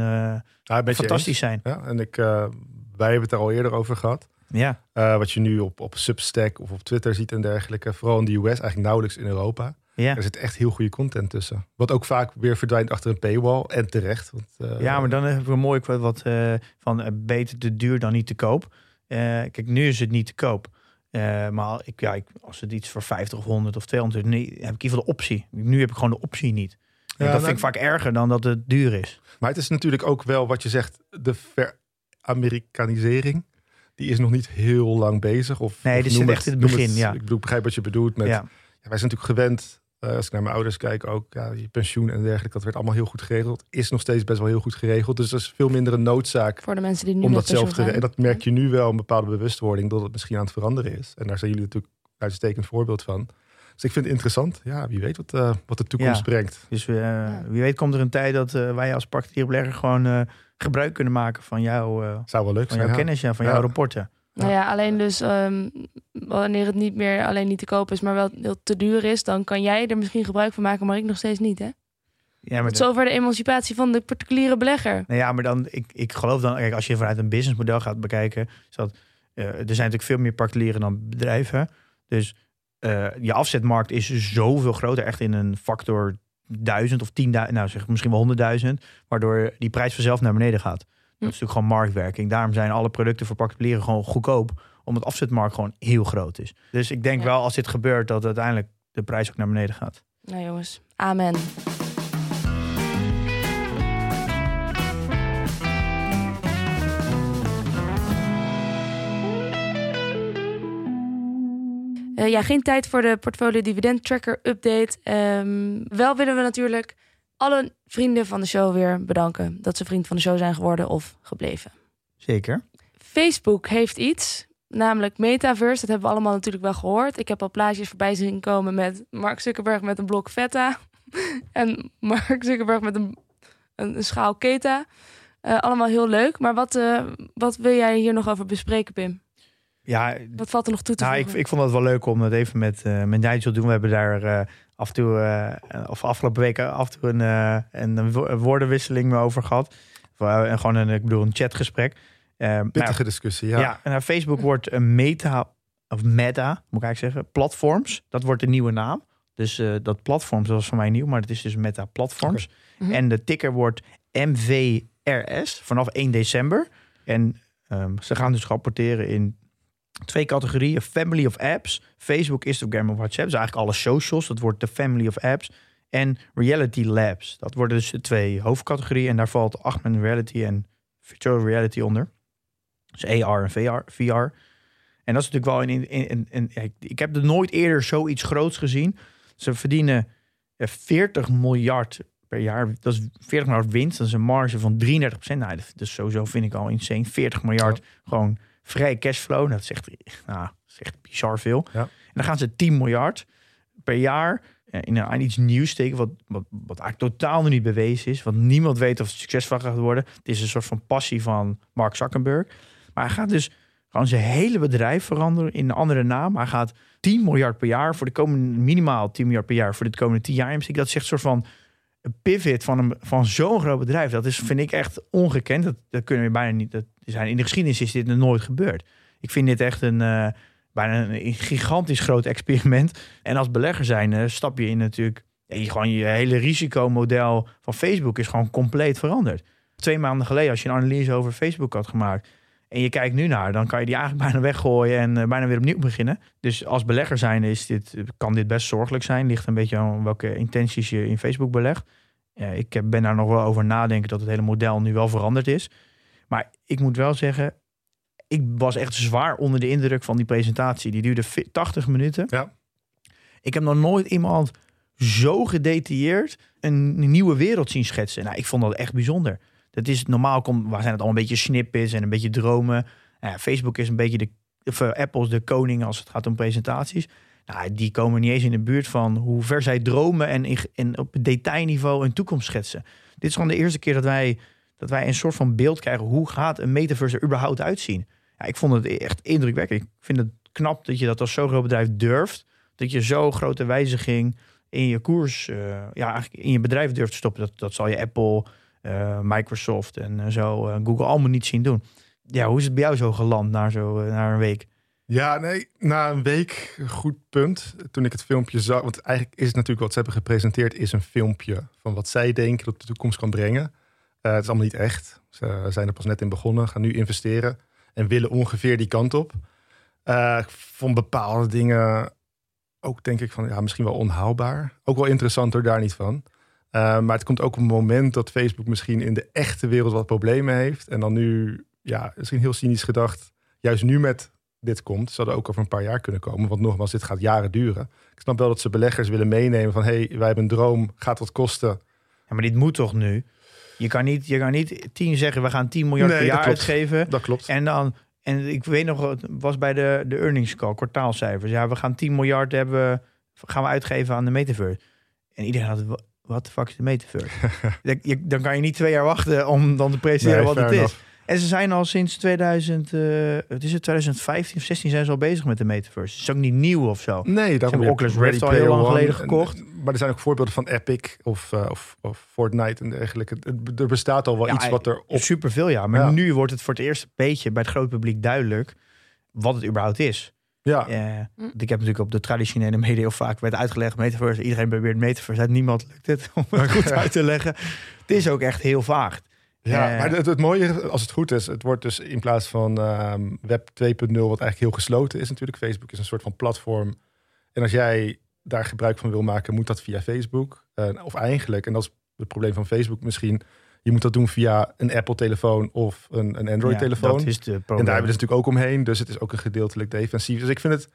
Ja, fantastisch zijn. Ja, en ik, wij hebben het er al eerder over gehad. Ja, Eh, wat je nu op, op Substack of op Twitter ziet en dergelijke. Vooral in de US, eigenlijk nauwelijks in Europa. ja. Er zit echt heel goede content tussen. Wat ook vaak weer verdwijnt achter een paywall. En terecht. Want, eh, Ja, maar dan hebben we mooi wat, wat eh, van beter te duur dan niet te koop. Kijk, nu is het niet te koop. Maar ik, ja, ik, als het iets voor 50 of 100 of 200 is, nee, heb ik in ieder geval de optie. Nu heb ik gewoon de optie niet. Ja, dat nou- vind ik vaak erger dan dat het duur is. Maar het is natuurlijk ook wel wat je zegt. De ver-Amerikanisering. Die is nog niet heel lang bezig. Of, Nee, of dit noem echt in het begin, ja. Ik bedoel, ik begrijp wat je bedoelt met... Ja. Ja, wij zijn natuurlijk gewend, eh, als ik naar mijn ouders kijk ook, ja, je pensioen en dergelijke, dat werd allemaal heel goed geregeld. Is nog steeds best wel heel goed geregeld. Dus er is veel minder een noodzaak Voor de mensen die nu om dat zelf te. En dat merk je nu wel, een bepaalde bewustwording, dat het misschien aan het veranderen is. En daar zijn jullie natuurlijk een uitstekend voorbeeld van. Dus ik vind het interessant. Ja, wie weet wat, eh, wat de toekomst Ja. brengt. Dus eh, wie weet komt er een tijd dat eh, wij als particulier belegger gewoon eh, gebruik kunnen maken van, jou, eh, Zou wel leuk van zijn. jouw ja. kennis en van Ja. jouw rapporten. Nou ja, alleen dus ehm, wanneer het niet meer alleen niet te koop is, maar wel heel te duur is, dan kan jij er misschien gebruik van maken, maar ik nog steeds niet. Hè? Ja, maar Tot zover de emancipatie van de particuliere belegger. Nou ja, maar dan, ik, ik geloof dan, kijk, als je vanuit een businessmodel gaat bekijken, is dat, eh, er zijn natuurlijk veel meer particulieren dan bedrijven. Dus eh, je afzetmarkt is zoveel groter, echt in een factor duizend of tienduizend, nou zeg misschien wel honderdduizend, waardoor die prijs vanzelf naar beneden gaat. Dat is natuurlijk gewoon marktwerking. Daarom zijn alle producten voor particulieren gewoon goedkoop, omdat afzetmarkt gewoon heel groot is. Dus ik denk Ja. wel als dit gebeurt, dat uiteindelijk de prijs ook naar beneden gaat. Nou jongens, amen. Eh, ja, geen tijd voor de portfolio dividend tracker update. Ehm, wel willen we natuurlijk alle vrienden van de show weer bedanken dat ze vriend van de show zijn geworden of gebleven. Zeker. Facebook heeft iets, namelijk Metaverse. Dat hebben we allemaal natuurlijk wel gehoord. Ik heb al plaatjes voorbij zien komen met Mark Zuckerberg met een blok feta. en Mark Zuckerberg met een, een, een schaal keta. Eh, allemaal heel leuk. Maar wat, eh, wat wil jij hier nog over bespreken, Pim? Ja, Wat valt er nog toe te Nou, ik, ik vond het wel leuk om het even met, eh met Nigel te doen. We hebben daar eh, af en toe, eh, of afgelopen weken, af en toe een, eh, een, een wo- een woordenwisseling mee over gehad. Of, eh, en gewoon een, ik bedoel, een chatgesprek. Nou, Pittige discussie, ja. ja. en nou, Facebook wordt een meta, of meta, moet ik eigenlijk zeggen, platforms. Dat wordt de nieuwe naam. Dus eh, dat platforms, dat was voor mij nieuw, maar het is dus meta platforms. Mhm. En de ticker wordt MVRS vanaf 1 december. En ehm, ze gaan dus rapporteren in twee categorieën. Family of apps. Facebook, Instagram en WhatsApp. Dus eigenlijk alle socials. Dat wordt de family of apps. En reality labs. Dat worden dus de twee hoofdcategorieën. En daar valt augmented reality en virtual reality onder. Dus AR en VR. VR. En dat is natuurlijk wel een... in, in, in, in- ja, ik- heb er nooit eerder zoiets groots gezien. Ze verdienen eh, 40 miljard per jaar. Dat is 40 miljard winst. Dat is een marge van 33 procent. Nou, dat- dus sowieso vind ik al insane. 40 miljard gewoon vrij cashflow. Dat is echt, nou, dat is echt bizar veel. Ja. En dan gaan ze 10 miljard per jaar eh, in, aan iets nieuws steken, wat, wat, wat eigenlijk totaal nog niet bewezen is. Want niemand weet of het succesvol gaat worden. Het is een soort van passie van Mark Zuckerberg. Maar hij gaat dus gewoon zijn hele bedrijf veranderen in een andere naam. Hij gaat 10 miljard per jaar voor de komende, minimaal 10 miljard per jaar voor de komende 10 jaar. Dat echt een soort van een pivot van, een, van zo'n groot bedrijf. Dat is, vind ik echt ongekend. Dat, dat kunnen we bijna niet. Dat zijn, in de geschiedenis is dit nog nooit gebeurd. Ik vind dit echt een, eh, bijna een gigantisch groot experiment. En als belegger zijn stap je in natuurlijk... je, gewoon je hele risicomodel van Facebook is gewoon compleet veranderd. Twee maanden geleden, als je een analyse over Facebook had gemaakt... en je kijkt nu naar, dan kan je die eigenlijk bijna weggooien... en eh, bijna weer opnieuw beginnen. Dus als belegger zijn is dit, kan dit best zorgelijk zijn. Ligt een beetje aan welke intenties je in Facebook belegt. Ik ben daar nog wel over nadenken dat het hele model nu wel veranderd is. Maar ik moet wel zeggen, ik was echt zwaar onder de indruk van die presentatie. Die duurde fi- 80 minuten. Ja. Ik heb nog nooit iemand zo gedetailleerd een nieuwe wereld zien schetsen. Nou, ik vond dat echt bijzonder. Dat is normaal, komt, waar zijn het al een beetje snippets en een beetje dromen. Facebook is een beetje de, of, eh, Apple de koning als het gaat om presentaties. Nou, die komen niet eens in de buurt van hoe ver zij dromen en, in, op detailniveau een toekomst schetsen. Dit is gewoon de eerste keer dat wij, dat wij een soort van beeld krijgen. Hoe gaat een metaverse er überhaupt uitzien? Ja, ik vond het echt indrukwekkend. Ik vind het knap dat je dat als zo'n groot bedrijf durft. Dat je zo'n grote wijziging in je koers, eh, ja, eigenlijk in je bedrijf durft te stoppen. Dat, dat zal je Apple, Microsoft en eh, zo, eh, Google allemaal niet zien doen. Ja, hoe is het bij jou zo geland na, zo, eh, na een week? Ja, nee, na een week, goed punt. Toen ik het filmpje zag, want eigenlijk is het natuurlijk wat ze hebben gepresenteerd, is een filmpje van wat zij denken dat de toekomst kan brengen. Eh, het is allemaal niet echt. Ze zijn er pas net in begonnen, gaan nu investeren en willen ongeveer die kant op. Eh, ik vond bepaalde dingen ook denk ik van ja, misschien wel onhaalbaar. Ook wel interessant hoor, daar niet van. Eh, maar het komt ook op een moment dat Facebook misschien in de echte wereld wat problemen heeft. En dan nu, ja, misschien heel cynisch gedacht, juist nu met dit komt, zou er ook over een paar jaar kunnen komen. Want nogmaals, dit gaat jaren duren. Ik snap wel dat ze beleggers willen meenemen van... hé, hey, wij hebben een droom, gaat wat kosten. Ja, maar dit moet toch nu? Je kan niet, je kan niet tien zeggen, we gaan 10 miljard Nee, per dat jaar klopt. uitgeven. Dat klopt. En dan, en ik weet nog, het was bij de, de earnings call, kwartaalcijfers. Ja, we gaan 10 miljard hebben, gaan we uitgeven aan de metaverse. En iedereen had, "Wa- wat de fuck is de metaverse? Dan- je- dan kan je niet twee jaar wachten om dan te presenteren Nee, wat het is. En ze zijn al sinds 2000, eh, het is het 2015 of 16 zijn ze al bezig met de metaverse. Het is ook niet nieuw of zo. Nee, daarom hebben heb Oculus Rift al heel lang One geleden en- gekocht. maar er zijn ook voorbeelden van Epic of, eh, of, of Fortnite en dergelijke. Er bestaat al wel Ja, iets wat er op... Superveel, ja. Maar Ja. nu wordt het voor het eerst een beetje bij het grote publiek duidelijk wat het überhaupt is. Ja, Eh, Hm. ik heb natuurlijk op de traditionele media heel vaak werd uitgelegd metaverse. Iedereen probeert metaverse. uit. Niemand lukt het om het goed uit te leggen. Het is ook echt heel vaag. ja Eh, maar het, het mooie, als het goed is, het wordt dus in plaats van ehm, Web 2.0, wat eigenlijk heel gesloten is natuurlijk. Facebook is een soort van platform. En als jij daar gebruik van wil maken, moet dat via Facebook. Eh, of eigenlijk, en dat is het probleem van Facebook misschien, je moet dat doen via een Apple-telefoon of een, een Ja, Android-telefoon. dat is de En daar hebben we dus natuurlijk ook omheen. Dus het is ook een gedeeltelijk defensief. Dus ik vind het...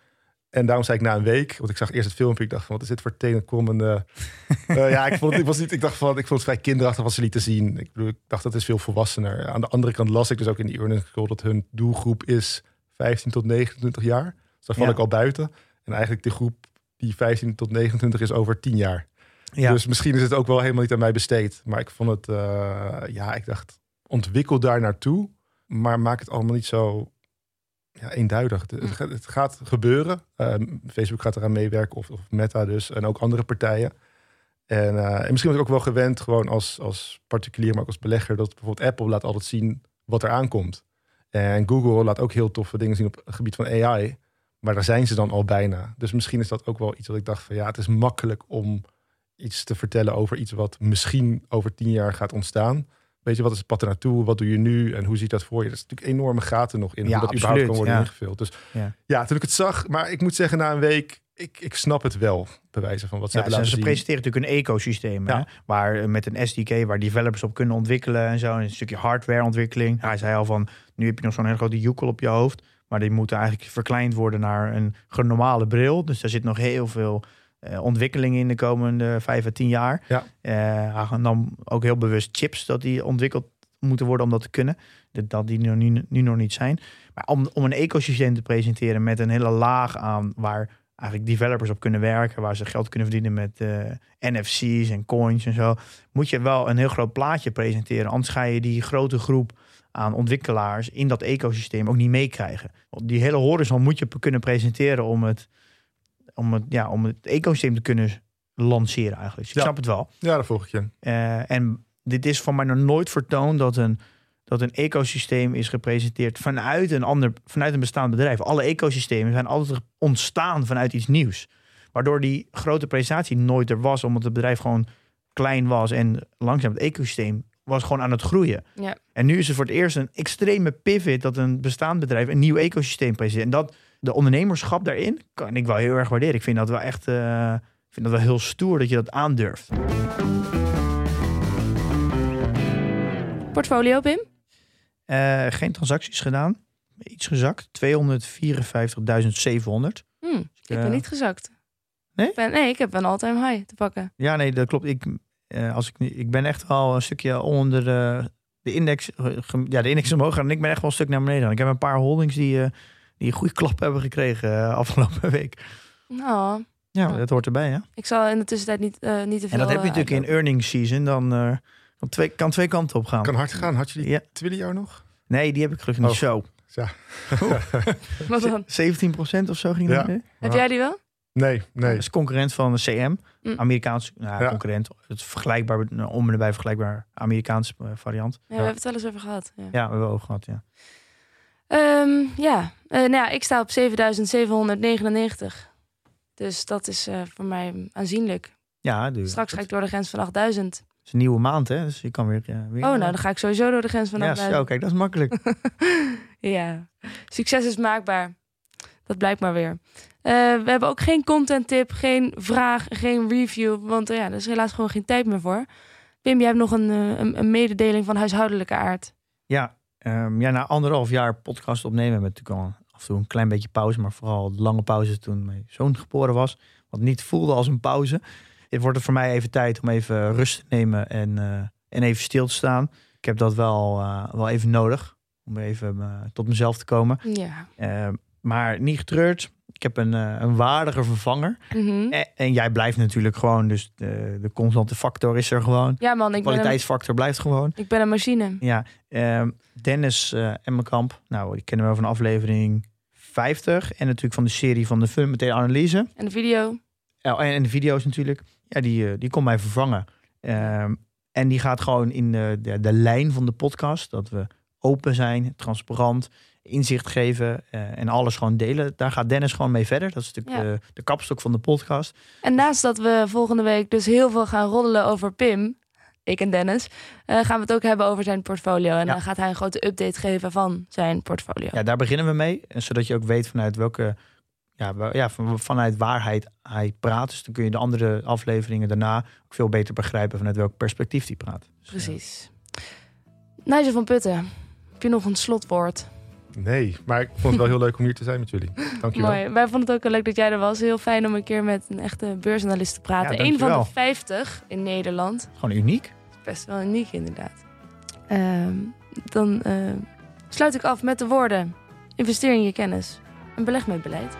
En daarom zei ik na een week, want ik zag eerst het filmpje. Ik dacht van, wat is dit voor tegenkomende... Eh ja, ik, vond het, ik, was niet, ik dacht van, ik vond het vrij kinderachtig wat ze lieten zien. Ik, bedoel, ik dacht, dat is veel volwassener. Aan de andere kant las ik dus ook in die earnings call... dat hun doelgroep is 15 tot 29 jaar. Dus daar val Ja. ik al buiten. En eigenlijk de groep die 15 tot 29 is over 10 jaar. Ja. Dus misschien is het ook wel helemaal niet aan mij besteed. Maar ik vond het, eh, ja, ik dacht, ontwikkel daar naartoe. Maar maak het allemaal niet zo ja, eenduidig. Het, het gaat- het gaat gebeuren. Ehm, Facebook gaat eraan meewerken, of, of Meta dus. En ook andere partijen. En, eh, en misschien was ik ook wel gewend, gewoon als, als particulier, maar ook als belegger, dat bijvoorbeeld Apple laat altijd zien wat er aankomt. En Google laat ook heel toffe dingen zien op het gebied van AI. Maar daar zijn ze dan al bijna. Dus misschien is dat ook wel iets wat ik dacht van ja, het is makkelijk om iets te vertellen over iets wat misschien over tien jaar gaat ontstaan. Weet je, wat is het pad er naartoe? Wat doe je nu? En hoe ziet dat voor je? Er is natuurlijk enorme gaten nog in Ja, hoe dat absoluut, überhaupt kan worden ja. ingevuld. Dus Ja. ja. toen ik het zag, maar ik moet zeggen na een week, ik, ik snap het wel, bewijzen van wat ze hebben ze, laten ze zien. presenteren natuurlijk een ecosysteem. Hè? Waar eh, met een SDK waar developers op kunnen ontwikkelen en zo. Een stukje hardwareontwikkeling. Hij zei al van, nu heb je nog zo'n hele grote joekel op je hoofd. Maar die moet eigenlijk verkleind worden naar een normale bril. Dus daar zit nog heel veel eh, ontwikkeling in de komende vijf à tien jaar. Ja. Eh, gaat dan ook heel bewust chips dat die ontwikkeld moeten worden om dat te kunnen. Dat, die nu, nu, nu nog niet zijn. Maar om, om een ecosysteem te presenteren met een hele laag aan waar eigenlijk developers op kunnen werken, waar ze geld kunnen verdienen met eh, NFC's en coins en zo, moet je wel een heel groot plaatje presenteren. Anders ga je die grote groep aan ontwikkelaars in dat ecosysteem ook niet meekrijgen. Die hele horizon moet je kunnen presenteren om het, om het, ja, om het ecosysteem te kunnen lanceren eigenlijk. Dus ik Ja. snap het wel. Ja, dat volg ik je. Eh, en dit is voor mij nog nooit vertoond dat een, dat een ecosysteem is gepresenteerd vanuit een, ander, vanuit een bestaand bedrijf. Alle ecosystemen zijn altijd ontstaan vanuit iets nieuws. Waardoor die grote presentatie nooit er was, omdat het bedrijf gewoon klein was en langzaam het ecosysteem was gewoon aan het groeien. Ja. En nu is het voor het eerst een extreme pivot dat een bestaand bedrijf een nieuw ecosysteem presenteert. En dat de ondernemerschap daarin kan ik wel heel erg waarderen. Ik vind dat wel echt eh, ik vind dat wel heel stoer dat je dat aandurft. Portfolio, Pim? Eh, geen transacties gedaan. Iets gezakt. 254.700. Hm, ik ben eh, niet gezakt. Nee? Ik ben, nee, ik heb een all-time high te pakken. Ja, nee, dat klopt. Ik, als ik, ik ben echt wel een stukje onder de, de index. Ja, de index omhoog gaan. En ik ben echt wel een stuk naar beneden. Ik heb een paar holdings die, die een goede klap hebben gekregen eh, afgelopen week. Nou, Ja, Ja. dat hoort erbij, hè? ik zal in de tussentijd niet, eh niet te veel... En dat heb je eh, natuurlijk in earnings season. Dan eh, kan, twee, kan twee kanten op gaan. Kan hard gaan. Had je die Ja. Twilio nog? Nee, die heb ik gelukkig niet Oh. zo. Wat dan? 17% of zo ging Ja. dat mee? Heb jij die wel? Nee, nee. Dat is concurrent van de CM. Mm. Amerikaans nou, Ja. concurrent. Het vergelijkbaar, nou, om en nabij vergelijkbaar Amerikaans variant. Ja, we hebben het wel eens over gehad. Ja, Ja, we hebben we ook gehad, ja. Ehm, ja. Eh, nou ja, ik sta op 7799. Dus dat is eh, voor mij aanzienlijk. Ja, dus, Straks ga ik door de grens van 8000. is een nieuwe maand, hè? Dus je kan weer... eh, weer Oh, nou, dan ga ik sowieso door de grens van Ja, 8000. zo, kijk, dat is makkelijk. ja, succes is maakbaar. Dat blijkt maar weer. We hebben ook geen content tip, geen vraag, geen review. Want ja, er is helaas gewoon geen tijd meer voor. Pim, jij hebt nog een, een, een mededeling van huishoudelijke aard. Ja, ehm, ja, na anderhalf jaar podcast opnemen met natuurlijk al af en toe een klein beetje pauze, maar vooral lange pauze toen mijn zoon geboren was, wat niet voelde als een pauze. Het wordt het voor mij even tijd om even rust te nemen en, eh, en even stil te staan. Ik heb dat wel, eh, wel even nodig om even eh, tot mezelf te komen. Ja. Ehm, maar niet getreurd. Ik heb een, eh, een waardige vervanger. Mhm. En, en jij blijft natuurlijk gewoon, dus de, de constante factor is er gewoon. Ja man, De ik een, kwaliteitsfactor blijft gewoon. ik ben een machine. Ja, ehm, Dennis eh Emmenkamp. Nou, ik ken hem wel van aflevering 50. En natuurlijk van de serie van de fundamentele analyse. En de video. En, en de video's natuurlijk. Ja, die, eh, die kon mij vervangen. Ehm, en die gaat gewoon in de, de, de lijn van de podcast. Dat we open zijn, transparant, inzicht geven eh, en alles gewoon delen. Daar gaat Dennis gewoon mee verder. Dat is natuurlijk Ja. de, de kapstok van de podcast. En naast dat we volgende week dus heel veel gaan roddelen over Pim, ik en Dennis, eh, gaan we het ook hebben over zijn portfolio. En Ja. dan gaat hij een grote update geven van zijn portfolio. Ja, daar beginnen we mee. En zodat je ook weet vanuit welke, ja, ja, van- vanuit waarheid hij praat. Dus dan kun je de andere afleveringen daarna ook veel beter begrijpen vanuit welk perspectief hij praat. Dus, eh, Precies. Nigel van Putten, heb je nog een slotwoord? Nee, maar ik vond het wel heel leuk om hier te zijn met jullie. Dankjewel. Mooi. Wij vonden het ook heel leuk dat jij er was. Heel fijn om een keer met een echte beursanalist te praten. Ja, Eén van de dankjewel. 50 in Nederland. Gewoon uniek. Best wel uniek inderdaad. Ehm, dan eh, sluit ik af met de woorden. Investeer in je kennis en beleg met beleid.